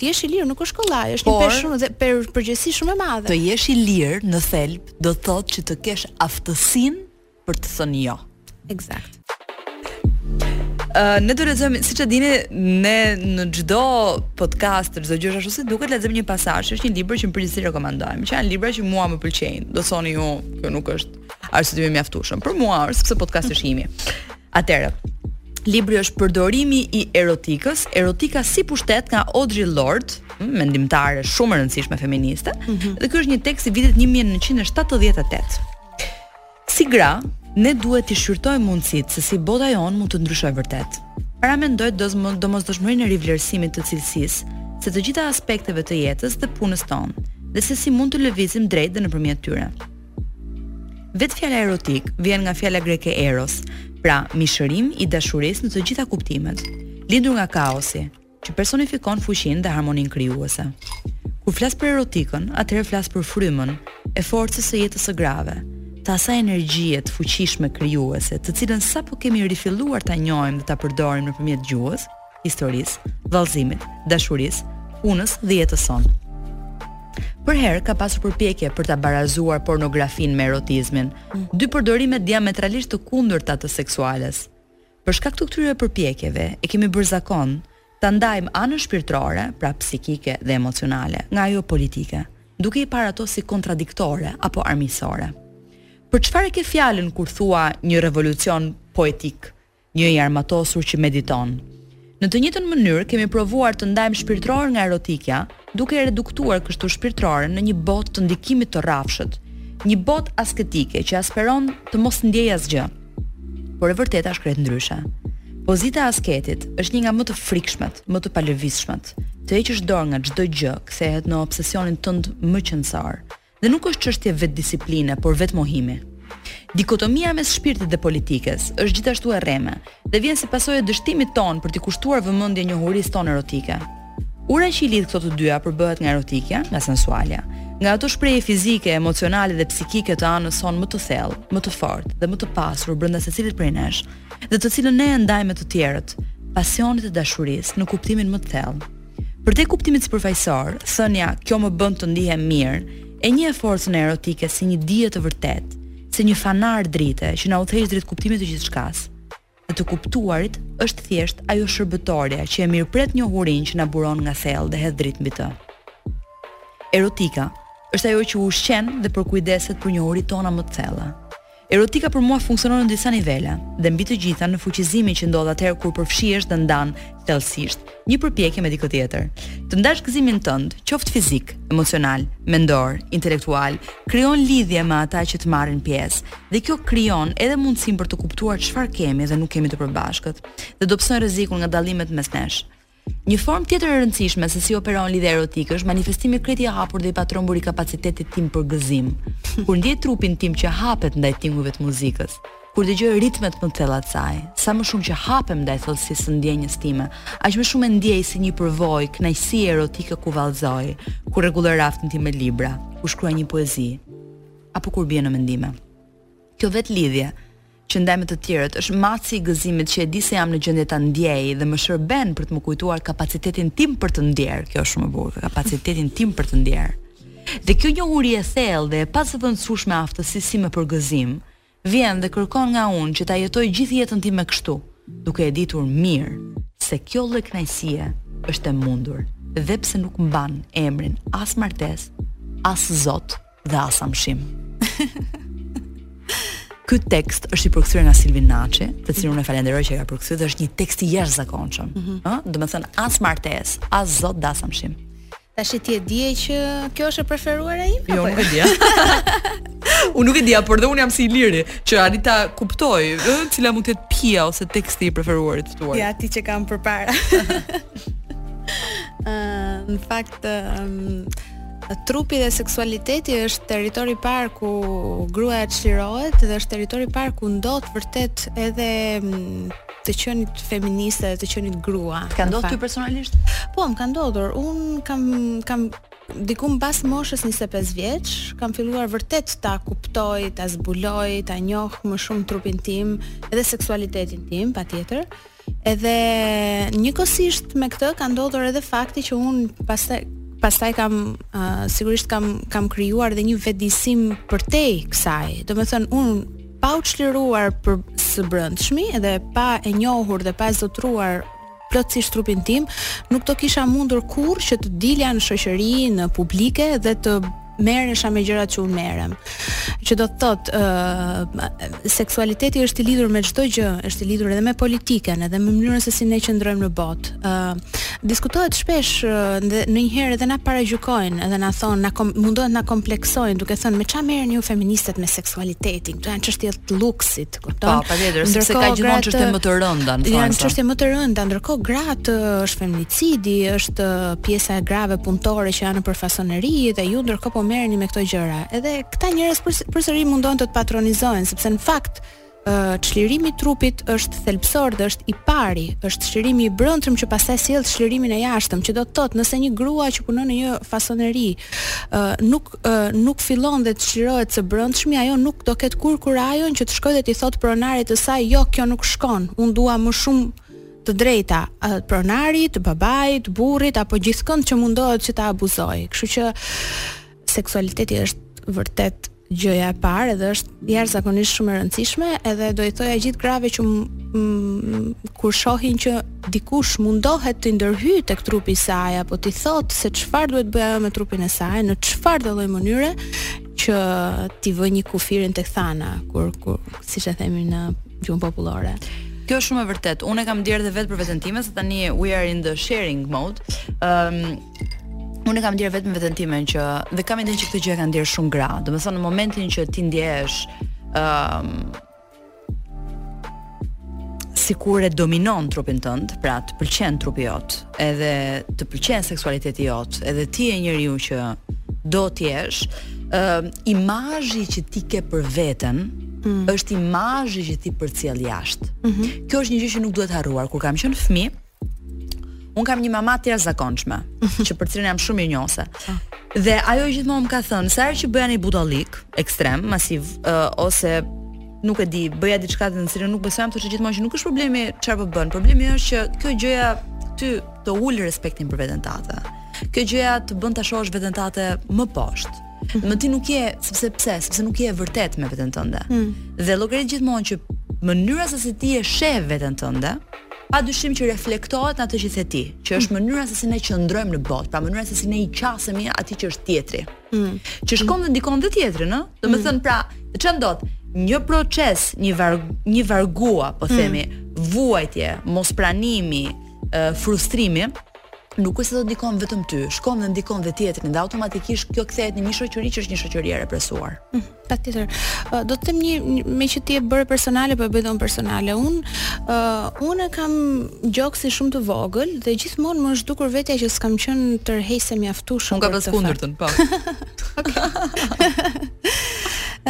S5: të jesh i lirë nuk është kollaj, është një peshë shumë dhe për përgjegjësi shumë e madhe.
S3: Të jesh i lirë në thelb do të thotë që të kesh aftësinë për të thënë jo.
S5: Eksakt.
S3: Uh, ne do lexojmë, siç e dini, ne në çdo podcast, çdo gjë ashtu si duket, lexojmë një pasazh, është një libër që në përgjithësi rekomandojmë. Që janë libra që mua më pëlqejnë. Do thoni ju, kjo nuk është arsyetim i mjaftueshëm. Për mua është sepse podcasti është imi. Atëherë, libri është përdorimi i erotikës, erotika si pushtet nga Audre Lorde, hm, mendimtare shumë e rëndësishme feministe, mm -hmm. dhe ky është një tekst i vitit 1978. Si gra, ne duhet të shqyrtojmë mundësitë se si bota jonë mund të ndryshojë vërtet. Paramendoj domosdoshmërinë e rivlerësimit të cilësisë së të gjitha aspekteve të jetës dhe punës tonë, dhe se si mund të lëvizim drejt dhe nëpërmjet tyre. Vetë fjala erotik vjen nga fjala greke eros, pra mishërim i dashurisë në të gjitha kuptimet, lindur nga kaosi, që personifikon fuqinë dhe harmoninë krijuese. Kur flas për erotikën, atëherë flas për frymën e forcës së jetës së grave, të asaj energjie të fuqishme krijuese, të cilën sapo kemi rifilluar ta njohim dhe ta përdorim nëpërmjet gjuhës, historisë, vallëzimit, dashurisë, punës dhe jetës sonë. Përherë ka pasur përpjekje për ta barazuar pornografinë me erotizmin, dy përdorime diametralisht të kundërta të seksuales. Për shkak të këtyre përpjekjeve, e kemi bërë zakon ta ndajmë anën shpirtërore, pra psikike dhe emocionale, nga ajo politike, duke i parë ato si kontradiktore apo armiqësore. Për çfarë e ke fjalën kur thua një revolucion poetik? Një i armatosur që mediton. Në të njëjtën mënyrë kemi provuar të ndajmë shpirtërorën nga erotikja, duke e reduktuar kështu shpirtërorën në një botë të ndikimit të rrafshët, një botë asketike që aspiron të mos ndjejë asgjë. Por e vërteta është krejt ndryshe. Pozita e asketit është një nga më të frikshmet, më të palëvizshmet. Të heqësh dorë nga çdo gjë kthehet në obsesionin tënd më qenësor. Dhe nuk është çështje vetëdisipline, por vetëmohimi. Dikotomia mes shpirtit dhe politikes është gjithashtu e rreme dhe vjen si pasojë e dështimit tonë për t'i kushtuar vëmendje njohurisë tonë erotike. Ura që i lidh këto të dyja përbëhet nga erotikja, nga sensualja, nga ato shprehje fizike, emocionale dhe psikike të anës sonë më të thellë, më të fortë dhe më të pasur brenda secilit prej nesh, dhe të cilën ne e ndajmë me të tjerët, pasionet e dashurisë në kuptimin më të thellë. Përtej kuptimit sipërfaqësor, thënia kjo më bën të ndihem mirë, e njeh forcën e erotikes si një dije të vërtetë, si një fanar drite që na udhëheq drejt kuptimit të gjithçkas. Dhe të kuptuarit është thjesht ajo shërbëtorja që e mirëpret njohurinë që na buron nga thellë dhe hedh dritë mbi të. Erotika është ajo që ushqen dhe përkujdeset për njohuritë tona më të thella. Erotika për mua funksionon në disa nivele, dhe mbi të gjitha në fuqizimin që ndodh atëherë kur përfshihesh dhe ndan thellësisht një përpjekje me dikë tjetër. Të ndash gëzimin tënd, qoftë fizik, emocional, mendor, intelektual, krijon lidhje me ata që marrin pjesë, dhe kjo krijon edhe mundësinë për të kuptuar çfarë kemi dhe nuk kemi të përbashkët, dhe dobëson rrezikun nga dallimet mes nesh. Një formë tjetër e rëndësishme se si operon lidhja erotike është manifestimi krejt i hapur dhe i patrembur i kapacitetit tim për gëzim. Kur ndjej trupin tim që hapet ndaj tingujve të muzikës, kur dëgjoj ritmet më të thella të saj, sa më shumë që hapem ndaj thellësisë së ndjenjës time, aq më shumë e ndjej si një përvojë kënaqësie erotike kur vallëzoj, kur rregulloj raftin tim me libra, kur shkruaj një poezi, apo kur bie në mendime. Kjo vetëlidhje, që ndaj me të tjerët, është matësi i gëzimit që e di se jam në gjendje ta ndjej dhe më shërben për të më kujtuar kapacitetin tim për të ndjerë. Kjo është shumë e bukur, kapacitetin tim për të ndjerë. Dhe kjo njohuri e thellë dhe e pazëvendësueshme aftësi sime për gëzim, vjen dhe kërkon nga unë që ta jetoj gjithë jetën time kështu, duke e ditur mirë se kjo lloj kënaqësie është e mundur, dhe pse nuk mban emrin as martesë, as zot, dhe as amshim. Ky tekst është i përkthyer nga Silvin Naçi, të cilën e falenderoj që e ka përkthyer dhe është një tekst i jashtëzakonshëm. Ëh, mm -hmm. domethënë as martesë, as zot dhe as amshim.
S5: Tash ti e di që kjo është e preferuara ime, apo
S3: jo? Jo, nuk e di. Unë nuk e di, por dhe unë jam si Iliri, që arrij ta kuptoj, ë, cila mund të jetë pija ose teksti i preferuar i dikujt.
S5: Ja ti që kam përpara. Ëh, në fakt ëh, trupi dhe seksualiteti është territori i parë ku gruaja çlirohet dhe është territori i parë ku ndodh vërtet edhe mm, të qenit feministe dhe të qenit grua.
S3: Të ka ndodhur ty personalisht?
S5: Po, më ka ndodhur. Un kam kam diku mbas moshës 25 vjeç, kam filluar vërtet ta kuptoj, ta zbuloj, ta njoh më shumë trupin tim dhe seksualitetin tim, patjetër. Edhe njëkohësisht me këtë ka ndodhur edhe fakti që un pastaj pastaj kam uh, sigurisht kam kam krijuar dhe një vetëdijësim përtej kësaj. Domethën un pa u çliruar për së brendshmi dhe pa e njohur dhe pa e zotruar plotësisht trupin tim, nuk do kisha mundur kurrë që të dilja në shoqëri, në publike dhe të merresha me gjërat që unë merrem. Që do të thotë, ë uh, seksualiteti është i lidhur me çdo gjë, është i lidhur edhe me politikën, edhe me mënyrën se si ne qëndrojmë në botë. ë uh, Diskutohet shpesh dhe ndonjëherë edhe na paragjykojnë, edhe na thonë, na kom, mundohen të na kompleksojnë duke thënë me çfarë merreni ju feministet me seksualitetin? Këto janë çështje të luksit, Kupton?
S3: Po, patjetër, sepse ka gjithmonë çështje më të rënda, në fakt.
S5: Janë çështje më të rënda, ndërkohë gratë është feminicidi, është pjesa e grave punëtore që janë nëpër fasoneri dhe ju ndërkohë po merreni me këto gjëra. Edhe këta njerëz përsëri mundohen të të patronizojnë, sepse në fakt çlirimi i trupit është thelbësor dhe është i pari, është çlirimi i brendshëm që pastaj sjell çlirimin e jashtëm, që do të thotë nëse një grua që punon në një fasoneri, uh, nuk nuk fillon dhe të çlirohet së brendshmi, ajo nuk do ketë kurrë kurajon që të shkojë dhe t'i thotë pronarit të saj, "Jo, kjo nuk shkon. Unë dua më shumë të drejta uh, pronarit, babait, burrit apo gjithkënd që mundohet që ta abuzojë." Kështu që seksualiteti është vërtet gjëja e parë dhe është jashtëzakonisht shumë e rëndësishme, edhe do i thoja gjithë grave që kur shohin që dikush mundohet të ndërhyjë tek trupi i saj apo t'i thotë se çfarë duhet bëjë ajo me trupin e saj, në çfarëdo lloj mënyre që t'i vë një kufirin tek thana, kur kur siç e themi në gjuhën popullore.
S3: Kjo është shumë e vërtetë. Unë e kam ndier dhe vetë për veten time se tani we are in the sharing mode. Ëm um, Unë e kam ndier vetë me veten time që dhe kam idenë që këtë gjë e kanë ndier shumë gra. Domethënë në momentin që ti ndjehesh ëm um, sikur e dominon trupin tënd, pra të pëlqen trupi jot, edhe të pëlqen seksualiteti jot, edhe ti je njeriu që do të jesh, ë uh, imazhi që ti ke për veten mm. është imazhi që ti përcjell jashtë. Mm -hmm. Kjo është një gjë që nuk duhet harruar. Kur kam qenë fëmijë, Un kam një mama të jashtëzakonshme, që për cilën jam shumë mirënjohëse. Dhe ajo gjithmonë më ka thënë, sa herë që bëja një budallik ekstrem, masiv uh, ose nuk e di, bëja diçka tek e cila nuk besoja, më thoshte gjithmonë që nuk është problemi çfarë po bën, problemi është që kjo gjëja ty të ul respektin për veten tate. Kjo gjëja të bën ta shohësh veten tate më poshtë. Mhm. Më ti nuk je, sepse pse? Sepse nuk je e vërtetë me veten tënde. Mm. Dhe llogarit gjithmonë që mënyra se si ti e sheh veten tënde, pa dyshim që reflektohet në atë që the ti, që është mhm. mënyra se si ne qëndrojmë në botë, pra mënyra se si ne i qasemi atij që është tjetri. Mm. Që shkon dhe ndikon dhe tjetrin, ëh? Domethënë mm. pra, ç'a ndodh? Një proces, një var, një vargua, po mhm. themi, mm. vuajtje, mospranimi, frustrimi, nuk është se do ndikon vetëm ty, shkon dhe ndikon dhe tjetrin dhe automatikisht kjo kthehet në një shoqëri që është një shoqëri e represuar.
S5: Mm, patjetër. Uh, do të them një, një meqë ti e bëre personale po e bëj dhe un personale. Un uh, unë kam gjoksin shumë të vogël dhe gjithmonë më është dukur vetja që s'kam qenë tërheqëse mjaftueshëm.
S3: Unë
S5: kam
S3: pas kundërtën, po.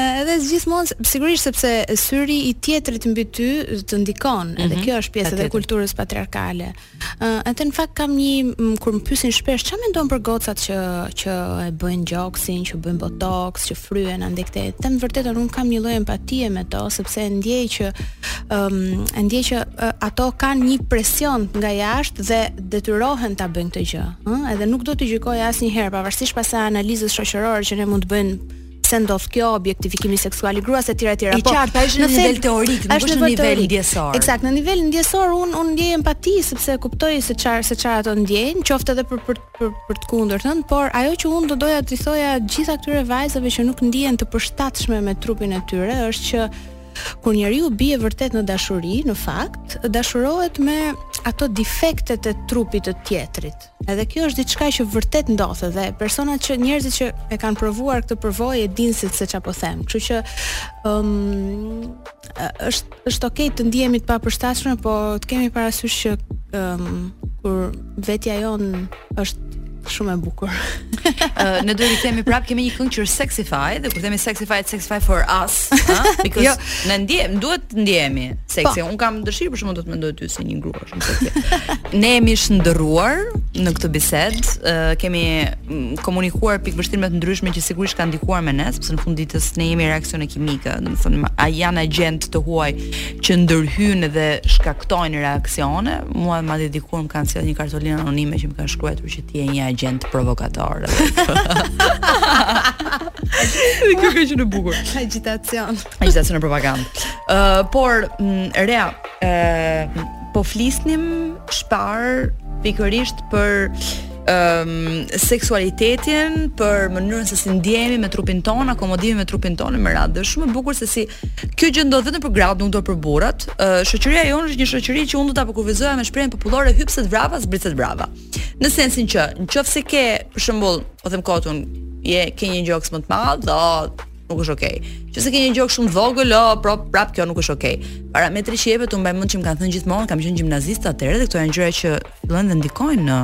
S5: edhe gjithmonë sigurisht sepse syri i tjetrit mbi ty të ndikon, edhe mm -hmm. kjo është pjesë e kulturës patriarkale. Edhe në fakt kam një kur më pyesin shpesh çfarë mendon për gocat që që e bëjnë gjoksin, që bëjnë botox, që fryen andej këtej. Të them të vërtetën un kam një lloj empatie me to sepse e ndjej që ëm um, e ndjej që uh, ato kanë një presion nga jashtë dhe detyrohen ta bëjnë këtë gjë, ëh, edhe nuk do t'i gjykoj asnjëherë pavarësisht pastaj analizës shoqërore që ne mund të bëjmë pse ndodh kjo objektifikimi seksual i gruas etj etj apo
S3: i qartë është në nivel teorik nuk është në nivel ndjesor
S5: eksakt në nivel ndjesor un un ndjej empati sepse kuptoj se çfarë se çfarë ato ndjejnë qoftë edhe për për për, për të kundërtën por ajo që un do doja t'i thoja gjitha këtyre vajzave që nuk ndihen të përshtatshme me trupin e tyre është që kur njeriu bie vërtet në dashuri në fakt dashurohet me ato defektet e trupit të tjetrit Edhe kjo është diçka që vërtet ndodh dhe personat që njerëzit që e kanë provuar këtë përvojë e dinë se çfarë po them. Kështu që ëm um, është është okay të ndihemi të papërshtatshëm, po të kemi parasysh që ëm um, kur vetja jonë është shumë e bukur.
S3: ne të dy kemi prapë kemi një këngë që është Sexify dhe kur themi Sexify Sexify for us, ha? Because
S5: jo.
S3: ne ndiem, duhet të ndiemi sexy.
S5: Po.
S3: Unë kam dëshirë për shkakun do të mendoj ty si një grua. Ne jemi shndërruar në këtë bisedë, uh, kemi mm, komunikuar pikëvështrime të ndryshme që sigurisht kanë ndikuar me ne, sepse në fund ditës ne jemi reaksione kimike, domethënë janë agjentë të huaj që ndërhyjnë dhe shkaktojnë reaksione. Mua madje dikur më kanë sjellë një kartolinë anonime që më kanë shkruar që ti je një agjent provokator. Dhe kjo ka qenë e bukur.
S5: Agitacion.
S3: Agitacion e propagandë. Ë, uh, por mm, Rea, ë po flisnim më parë pikërisht për um, seksualitetin, për mënyrën se si ndjehemi me trupin tonë, akomodimi me trupin tonë e me radhë. Është shumë e bukur se si kjo gjë ndodh vetëm për gratë, nuk ndodh për burrat. Uh, shoqëria jonë është një shoqëri që unë do ta përkufizoja me shprehjen popullore hip se të vrava, zbrit se të vrava. Në sensin që, nëse ke, për shembull, po them kot unë, ke një gjoks më të madh, do nuk është okay. Nëse ke një gjoks shumë të vogël, o, pra, prapë kjo nuk është okay. Parametri që jepet unë mbaj mend që më kanë thënë gjithmonë, kam qenë gjimnaziste atëherë dhe këto janë gjëra që fillojnë dhe ndikojnë në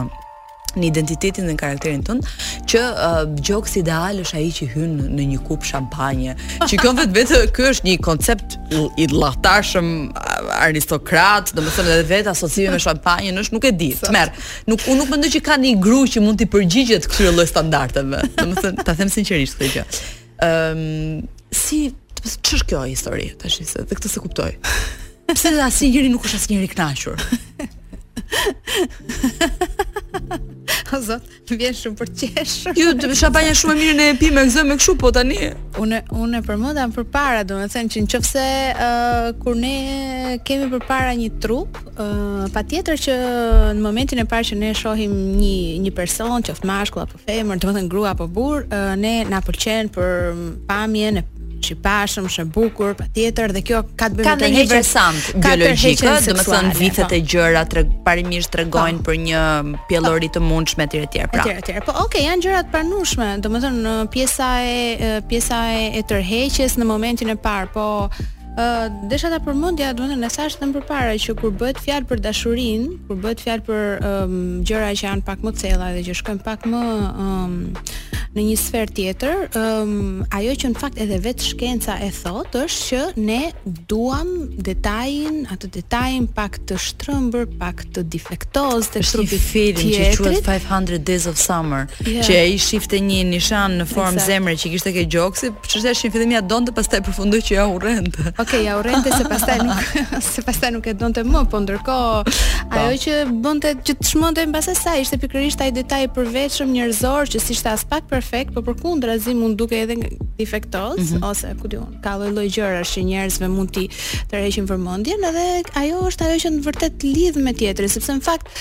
S3: në identitetin dhe në karakterin tënd që uh, gjoks ideal është ai që hyn në një kupë shampanje. Që kjo vetë vetë ky është një koncept i llahtarshëm aristokrat, domethënë edhe vetë asociimi me shampanjën është nuk e di. Tmerr. Nuk unë nuk mendoj që ka një grua që mund të t'i përgjigjet këtyre lloj standardeve. Domethënë, ta them sinqerisht këtë gjë. Ëm, um, si ç'është kjo histori tash se dhe këtë se kuptoj. Pse dhe asnjë njeri nuk është asnjëherë i kënaqur.
S5: O zot, të vjen shumë për të qeshur.
S3: Ju të shapanja shumë mirë në epi me zë me kështu po tani.
S5: Unë unë e përmenda përpara, domethënë që nëse ë uh, kur ne kemi përpara një trup, Ëh, patjetër që në momentin e parë që ne shohim një një person, qoftë mashkull apo femër, domethënë grua apo burrë, ne na pëlqen për pamjen e është i pashëm, është e bukur, patjetër dhe kjo ka të bëjë me
S3: një versant biologjik, ëh, domethënë vithet
S5: po.
S3: e gjera, parimisht tregojnë po. për një pjellori po. të mundshme etj etj. Pra.
S5: Etj etj. Po, okay, janë gjëra të pranueshme, domethënë pjesa e pjesa e tërheqjes në momentin e parë, po Ë uh, desha ta përmendja, duhet ta kesh thënë përpara që kur bëhet fjalë për dashurinë, kur bëhet fjalë për um, gjëra që janë pak më thella dhe që shkojnë pak më um, në një sferë tjetër, um, ajo që në fakt edhe vetë shkenca e thotë është që ne duam detajin, atë detajin pak të shtrëmbër, pak të defektoz të
S3: është një film që quhet 500 Days of Summer,
S5: yeah.
S3: që ai shifte një nishan në formë
S5: exactly.
S3: zemre që kishte ke gjoksi, çështja është në fillim ja donte pastaj përfundoi që ja urrente.
S5: Okej, okay, ja urrente se pastaj nuk se pastaj nuk e donte më, po ndërkohë po. ajo që bënte që të çmendej mbas asaj ishte pikërisht ai detaj i përveçëm njerëzor që s'ishte aspak perfekt, por përkundrazi mund të dukej edhe defektoz mm -hmm. ose ku di unë. ka lloj-lloj gjërash që njerëzve mund t'i tërheqin vëmendjen edhe ajo është ajo që në vërtetë të lidh me tjetrin sepse në fakt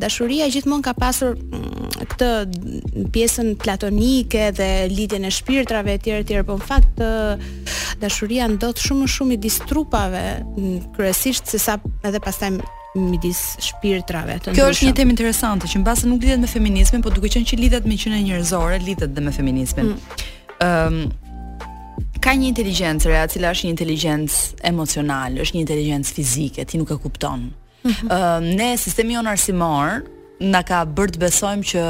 S5: dashuria gjithmonë ka pasur mm, këtë pjesën platonike dhe lidhjen e shpirtrave etj etj por në fakt dashuria ndodh shumë më shumë midis trupave mm, kryesisht se sa edhe pastaj midis shpirtrave të ndryshëm.
S3: Kjo është një temë interesante që mbase nuk lidhet me feminizmin, por duke qenë që lidhet me qenien njerëzore, lidhet dhe me feminizmin. Mm. Ëm mm. um, ka një inteligjencë e re, e cila është një inteligjencë emocionale, është një inteligjencë fizike, ti nuk e kupton. Ëm mhm. uh, ne sistemi jonë arsimor na ka bërë të besojmë që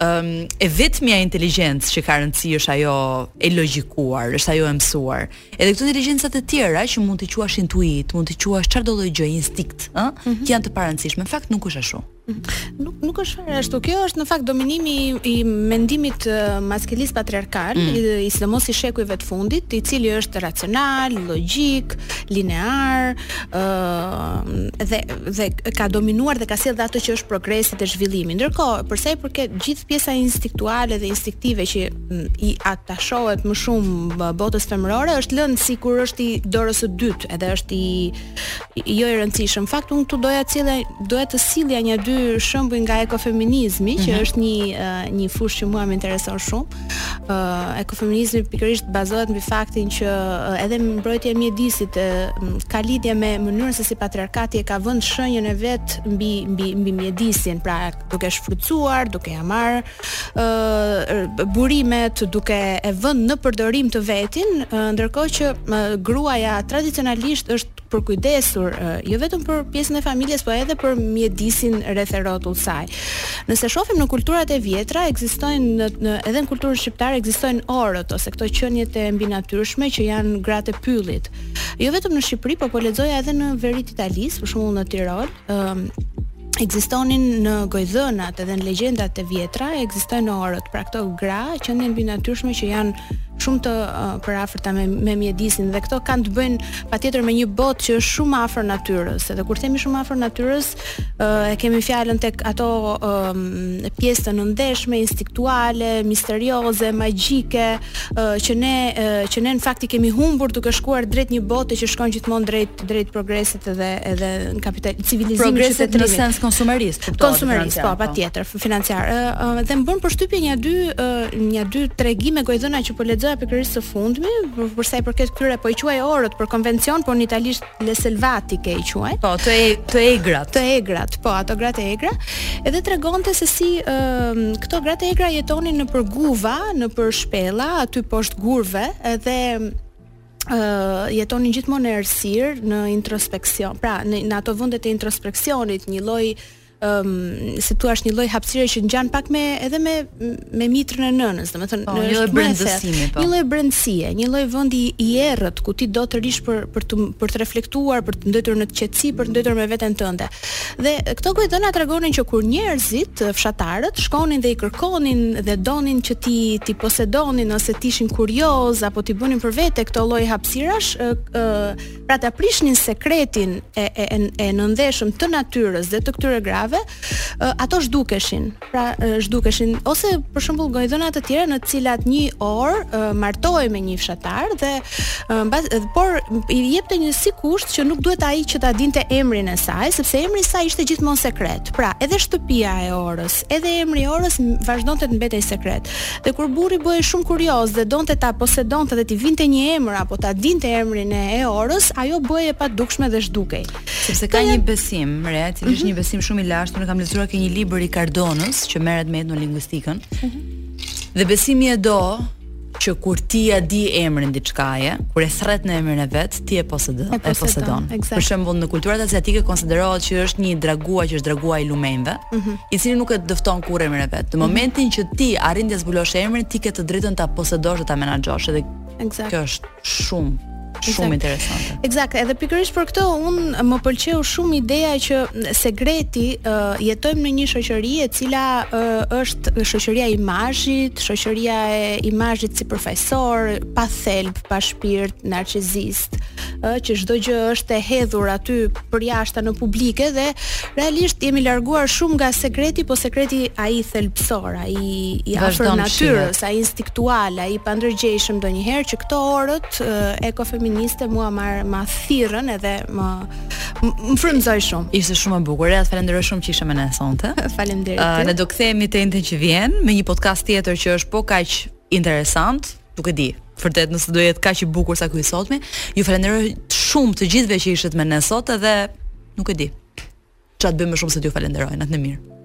S3: ëm um, e vetmja inteligjencë që ka rëndësi është ajo e logjikuar, është ajo e mësuar. Edhe këto inteligjencat e tjera që mund t'i quash intuitë, mund t'i quash çfarëdo lloj gjë, instinkt, ë, mm -hmm. që janë të parëndësishme, në fakt nuk është ashtu.
S5: Nuk nuk është fare ashtu. Kjo është në fakt dominimi i, i mendimit maskilist patriarkal,
S3: mm.
S5: i sidomos i shekujve të fundit, i cili është racional, logjik, linear, ë uh, dhe dhe ka dominuar dhe ka sjellë atë që është progresi dhe zhvillimi. Ndërkohë, për sa i përket gjithë pjesa instinktuale dhe instinktive që i atashohet më shumë botës femërore, është lënë sikur është i dorës së dytë, edhe është i jo i rëndësishëm. Në fakt unë këtu doja të sjellja doja të sillja nja dy shembuj nga ekofeminizmi, mm -hmm. që mhm. është një uh, një fushë që mua më intereson shumë. Ë uh, ekofeminizmi pikërisht bazohet mbi faktin që uh, edhe mbrojtja e mjedisit uh, ka lidhje me mënyrën se si patriarkati e ka vënë shenjën e vet mbi mbi mbi mjedisin, pra duke shfrytëzuar, duke ia marrë ë burimet duke e vënë në përdorim të vetin, ndërkohë që gruaja tradicionalisht është përkujdesur jo vetëm për pjesën e familjes, por edhe për mjedisin rreth e rrotull saj. Nëse shohim në kulturat e vjetra, ekzistojnë në, në edhe në kulturën shqiptare ekzistojnë orët ose këto qeniet e mbinatyrshme që janë gratë e pyllit. Jo vetëm në Shqipëri, por po lexoja edhe në veri të Italisë, për shembull në Tirol, um, ekzistonin në gojëdhënat edhe në legjendat e vjetra, ekzistojnë orët, pra këto gra qenie të mbinatyrshme që janë shumë të uh, përafërta me me mjedisin dhe këto kanë të bëjnë patjetër me një botë që është shumë afër natyrës. Edhe kur themi shumë afër natyrës, uh, e kemi fjalën tek ato um, pjesë të nëndheshme, instinktuale, misterioze, magjike, uh, që ne uh, që ne në fakt i kemi humbur duke shkuar drejt një bote që shkon gjithmonë drejt drejt progresit dhe edhe në kapital civilizimit,
S3: progresit, qytetërimit në sens konsumerist, kuptohet.
S5: Konsumerist, po,
S3: po,
S5: patjetër, financiar. Ë dhe më bën përshtypje një dy një dy tregime gojëdhëna që po lexoja pikërisht së fundmi, për sa i përket këtyre po i quaj orët për konvencion, por në italisht le selvatike i quaj.
S3: Po, të e, të egrat.
S5: Të egrat, po, ato gratë e egra. Edhe tregonin se si ë këto gratë e egra jetonin nëpër guva, nëpër shpella, aty poshtë gurëve, edhe uh, jetonin gjithmonë në errësirë, në introspeksion. Pra, në, në ato vendet e introspeksionit, një lloj um, si të thuash një lloj hapësire që ngjan pak me edhe me me mitrën e nënës, domethënë
S3: po, një lloj
S5: brendësie,
S3: po.
S5: Një lloj brendësie, një lloj vendi i errët ku ti do të rrish për për të për të reflektuar, për të ndenjur në qetësi, për të ndenjur me veten tënde. Dhe këto gojëdhëna tregonin që kur njerëzit, fshatarët, shkonin dhe i kërkonin dhe donin që t'i t'i posedonin ose të ishin kuriozë apo t'i bënin për vete këto lloj hapësirash, ë ë pra ta prishnin sekretin e e e nëndheshëm të natyrës dhe të këtyre grave, ë ato zhdukeshin. pra zhdukeshin ose për shembull gojëdhëna të tjera në të cilat një orë martohej me një fshatar dhe mbas por i jepte një si kusht që nuk duhet ai që ta dinte emrin e saj sepse emri i saj ishte gjithmonë sekret. Pra, edhe shtëpia e orës, edhe emri i orës vazhdonte të mbetej sekret. Dhe kur burri bëhej shumë kurioz dhe donte ta posedonte dhe t'i vinte një emër apo ta dinte emrin e, e orës, ajo bëhej e padukshme dhe zhdukej.
S3: Sepse ka një besim, Rea, i cili është një mhm. besim shumë i lashtë, unë kam lexuar ke një libër i Cardonës që merret me etnolinguistikën. Mhm. Dhe besimi e do që kur ti ia di emrin diçkaje, kur e thërret në emrin e vet, ti e posedon,
S5: e posedon.
S3: Për shembull, në kulturat aziatike konsiderohet që është një dragua që është dragua i lumenjve, mm -hmm. i cili nuk e dëfton kurrë emrin e vet. Në mhm. momentin mm -hmm. që ti arrin t'ia zbulosh emrin, ti ke të drejtën ta posedosh dhe ta menaxhosh edhe
S5: Ekzakt.
S3: Kjo është Shumë shumë interesante.
S5: Ekzakt, edhe pikërisht për këtë unë më pëlqeu shumë ideja që sekreti uh, jetojmë në një shoqëri e cila uh, është shoqëria e imazhit, shoqëria e imazhit si përfaqësor, pa thelb, pa shpirt, narcisist, uh, që çdo gjë është e hedhur aty përjashta në publike dhe realisht jemi larguar shumë nga sekreti, po sekreti ai thelbësor, ai i
S3: afërt
S5: natyrës, ai instiktual, ai i pandërgjegjshëm ndonjëherë që këto orët ekofeministe mua më ma thirrën edhe më më frymëzoi shumë.
S3: Ishte shumë e bukur. Të falenderoj shumë që ishe me ne sonte.
S5: Faleminderit.
S3: Uh, ne do kthehemi të enjten që vjen me një podcast tjetër që është po kaq interesant, nuk e di. Vërtet nëse do jetë kaq i bukur sa ky i sontmi. Ju falenderoj shumë të gjithëve që ishit me ne sot edhe nuk e di. Ça të bëj më shumë se t'ju falenderoj. Natën e mirë.